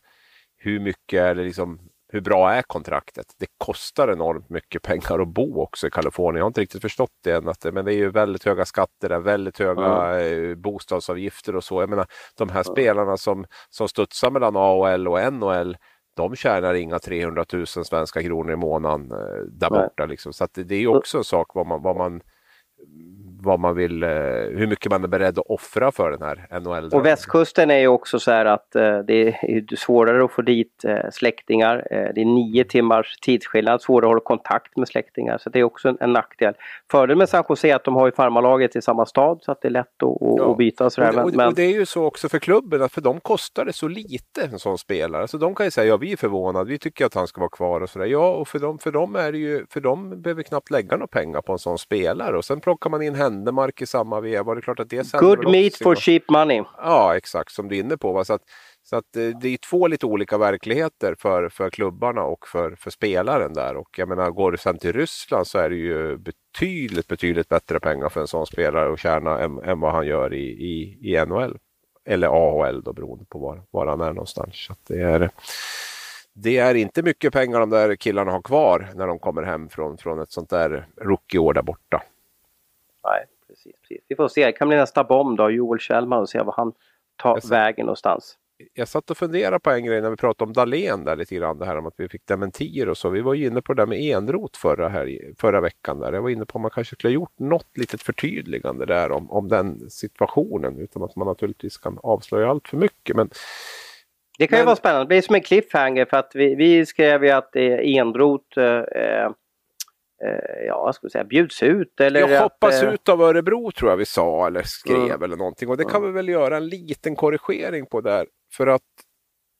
hur mycket är det liksom hur bra är kontraktet? Det kostar enormt mycket pengar att bo också i Kalifornien. Jag har inte riktigt förstått det än, att, men det är ju väldigt höga skatter, där, väldigt höga mm. bostadsavgifter och så. Jag menar, de här spelarna som, som studsar mellan AHL och NHL, de tjänar inga 300 000 svenska kronor i månaden eh, där borta. Liksom. Så det, det är ju också en sak vad man, vad man vad man vill, eh, hur mycket man är beredd att offra för den här NHL. Och västkusten är ju också så här att eh, det är svårare att få dit eh, släktingar. Det är nio timmars tidsskillnad, svårare att hålla kontakt med släktingar. Så det är också en, en nackdel. Fördelen med San Jose är att de har ju farmarlaget i samma stad så att det är lätt att, ja. att byta. Sådär. Och, och, och, det är ju så också för klubben att för dem kostar det så lite en sån spelare. Så de kan ju säga ja vi är förvånade, vi tycker att han ska vara kvar och sådär. Ja och för dem, för dem är det ju, för dem behöver knappt lägga några pengar på en sån spelare och sen plockar man in Händemark i samma veva. Det är klart att det Good meat for cheap money. Ja, exakt som du är inne på. Va? Så att, så att eh, det är två lite olika verkligheter för, för klubbarna och för, för spelaren där. Och jag menar, går du sen till Ryssland så är det ju betydligt, betydligt bättre pengar för en sån spelare att tjäna än, än vad han gör i, i, i NHL. Eller AHL då beroende på var, var han är någonstans. Så det, är, det är inte mycket pengar de där killarna har kvar när de kommer hem från, från ett sånt där rookieår där borta. Nej, precis, precis. Vi får se, det kan bli nästa bomb då, Joel Kjellman och se vad han tar yes. vägen någonstans. jag satt och funderade på en grej när vi pratade om Dalen där lite grann. Det här om att vi fick dementier och så. Vi var ju inne på det där med enrot förra, här, förra veckan. Där. Jag var inne på om man kanske skulle ha gjort något litet förtydligande där om, om den situationen. Utan att man naturligtvis kan avslöja allt för mycket. Men, det kan men... ju vara spännande. Det blir som en cliffhanger för att vi, vi skrev ju att enrot eh, eh, ja, ska vi säga, bjuds ut? Eller jag hoppas eh... ut av Örebro tror jag vi sa eller skrev mm. eller någonting. Och det kan vi väl göra en liten korrigering på där. För att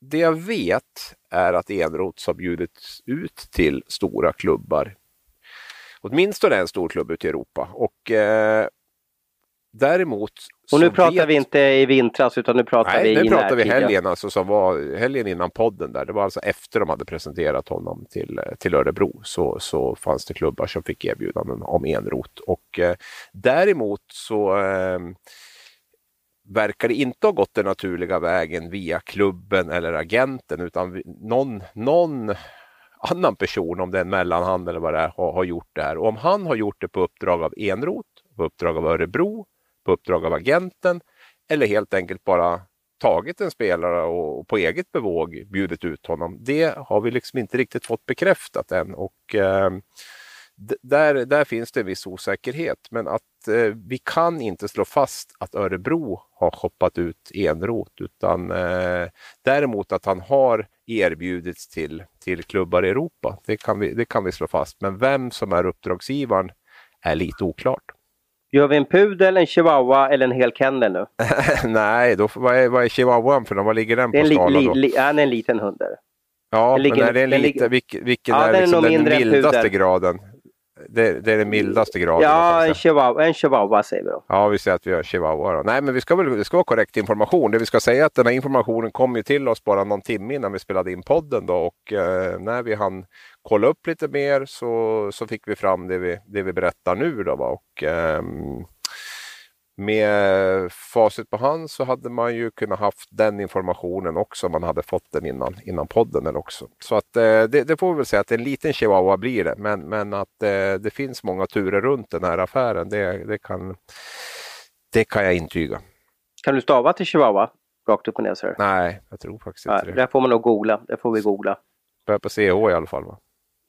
det jag vet är att Enrots har bjudits ut till stora klubbar. Åtminstone en stor klubb ute i Europa. Och eh, Däremot... Och nu pratar vet... vi inte i vintras utan nu pratar Nej, vi i nu pratar vi helgen, alltså, som var helgen innan podden där. Det var alltså efter de hade presenterat honom till, till Örebro så, så fanns det klubbar som fick erbjudanden om enrot. Och eh, däremot så eh, verkar det inte ha gått den naturliga vägen via klubben eller agenten utan någon, någon annan person, om det är en mellanhand eller vad det är, har, har gjort det här. Och om han har gjort det på uppdrag av Enrot, på uppdrag av Örebro på uppdrag av agenten eller helt enkelt bara tagit en spelare och på eget bevåg bjudit ut honom. Det har vi liksom inte riktigt fått bekräftat än och eh, där, där finns det en viss osäkerhet. Men att eh, vi kan inte slå fast att Örebro har shoppat ut Enrot utan eh, däremot att han har erbjudits till, till klubbar i Europa. Det kan, vi, det kan vi slå fast. Men vem som är uppdragsgivaren är lite oklart. Gör vi en pudel, en chihuahua eller en hel kennel nu? Nej, då, vad, är, vad är chihuahuan för Vad ligger den på skalan då? Li, han är en liten hund. Ja, men är det en liten, vilken, vilken ja, är, den, liksom den mildaste graden? Det, det, är den mildaste graden. Ja, en chihuahua, en chihuahua säger vi då. Ja, vi säger att vi har chihuahua. Då. Nej, men vi ska väl, det ska vara korrekt information. Det vi ska säga är att den här informationen kom ju till oss bara någon timme innan vi spelade in podden. Då, och eh, när vi hann kolla upp lite mer så, så fick vi fram det vi, det vi berättar nu. Då, va? Och, eh, med facit på hand så hade man ju kunnat haft den informationen också om man hade fått den innan, innan podden. Eller också. Så att, eh, det, det, får vi väl säga att en liten chihuahua blir det. Men, men att eh, det finns många turer runt den här affären, det, det, kan, det kan jag intyga. Kan du stava till chihuahua? Rakt upp och ner så Nej, jag tror faktiskt inte Nej, det. Det får man nog googla. Det får vi googla. Börjar på CH i alla fall va?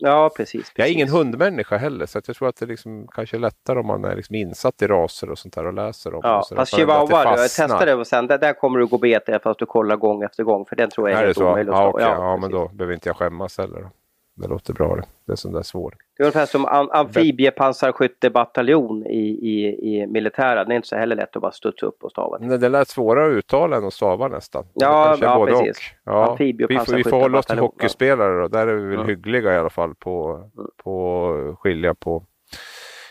Ja, precis, precis. Jag är ingen hundmänniska heller så jag tror att det liksom kanske är lättare om man är liksom insatt i raser och sånt där och läser om Ja, fast chihuahua, jag testade och sen där, där kommer du gå bet fast du kollar gång efter gång för den tror jag är, är helt omöjlig att ja, okay. ja, men då behöver inte jag skämmas heller. Det låter bra det. Det är sån där svår. Det är ungefär som amfibiepansarskyttebataljon i, i, i militären. Det är inte så heller lätt att bara studsa upp och stava. Nej, det lät svårare att uttala än att stava nästan. Ja, ja precis. Ja, vi, får, vi får hålla oss till hockeyspelare då. Där är vi väl mm. hyggliga i alla fall på, mm. på skilja på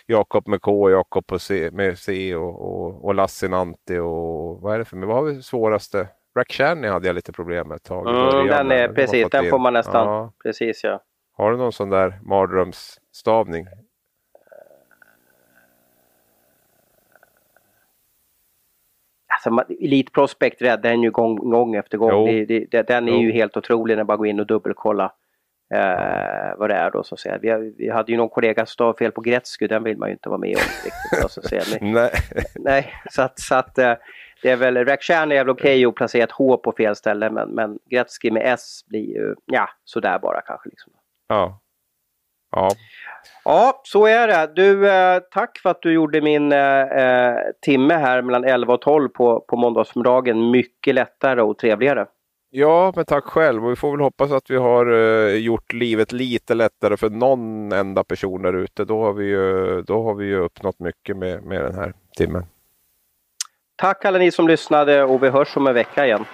Jakob med K, Jakob med C och, och, och Lassinantti och vad är det för Vad har vi svåraste? Rakhshani hade jag lite problem med ett tag. Mm, den är, precis, den får man nästan. Ja. Precis ja. Har du någon sån där mardrömsstavning? Alltså, Elite Prospect räddar en ju gång, gång efter gång. Det, det, den är jo. ju helt otrolig när man går in och dubbelkolla eh, vad det är då så att säga. Vi, vi hade ju någon kollega som stav fel på Gretzky, den vill man ju inte vara med om riktigt. Då, så att säga. Men, nej. nej, så att, så att eh, det är väl, Rakhshani är väl okej okay att placera ett H på fel ställe men, men Gretzky med S blir ju, ja, sådär bara kanske. Liksom. Ja. Ja. Ja, så är det. Du, eh, tack för att du gjorde min eh, eh timme här mellan 11 och 12 på, på måndagsförmiddagen mycket lättare och trevligare. Ja, men tack själv. Och vi får väl hoppas att vi har eh, gjort livet lite lättare för någon enda person där ute. Då har vi ju, då har vi ju uppnått mycket med, med den här timmen. Tack alla ni som lyssnade och vi hörs om en vecka igen.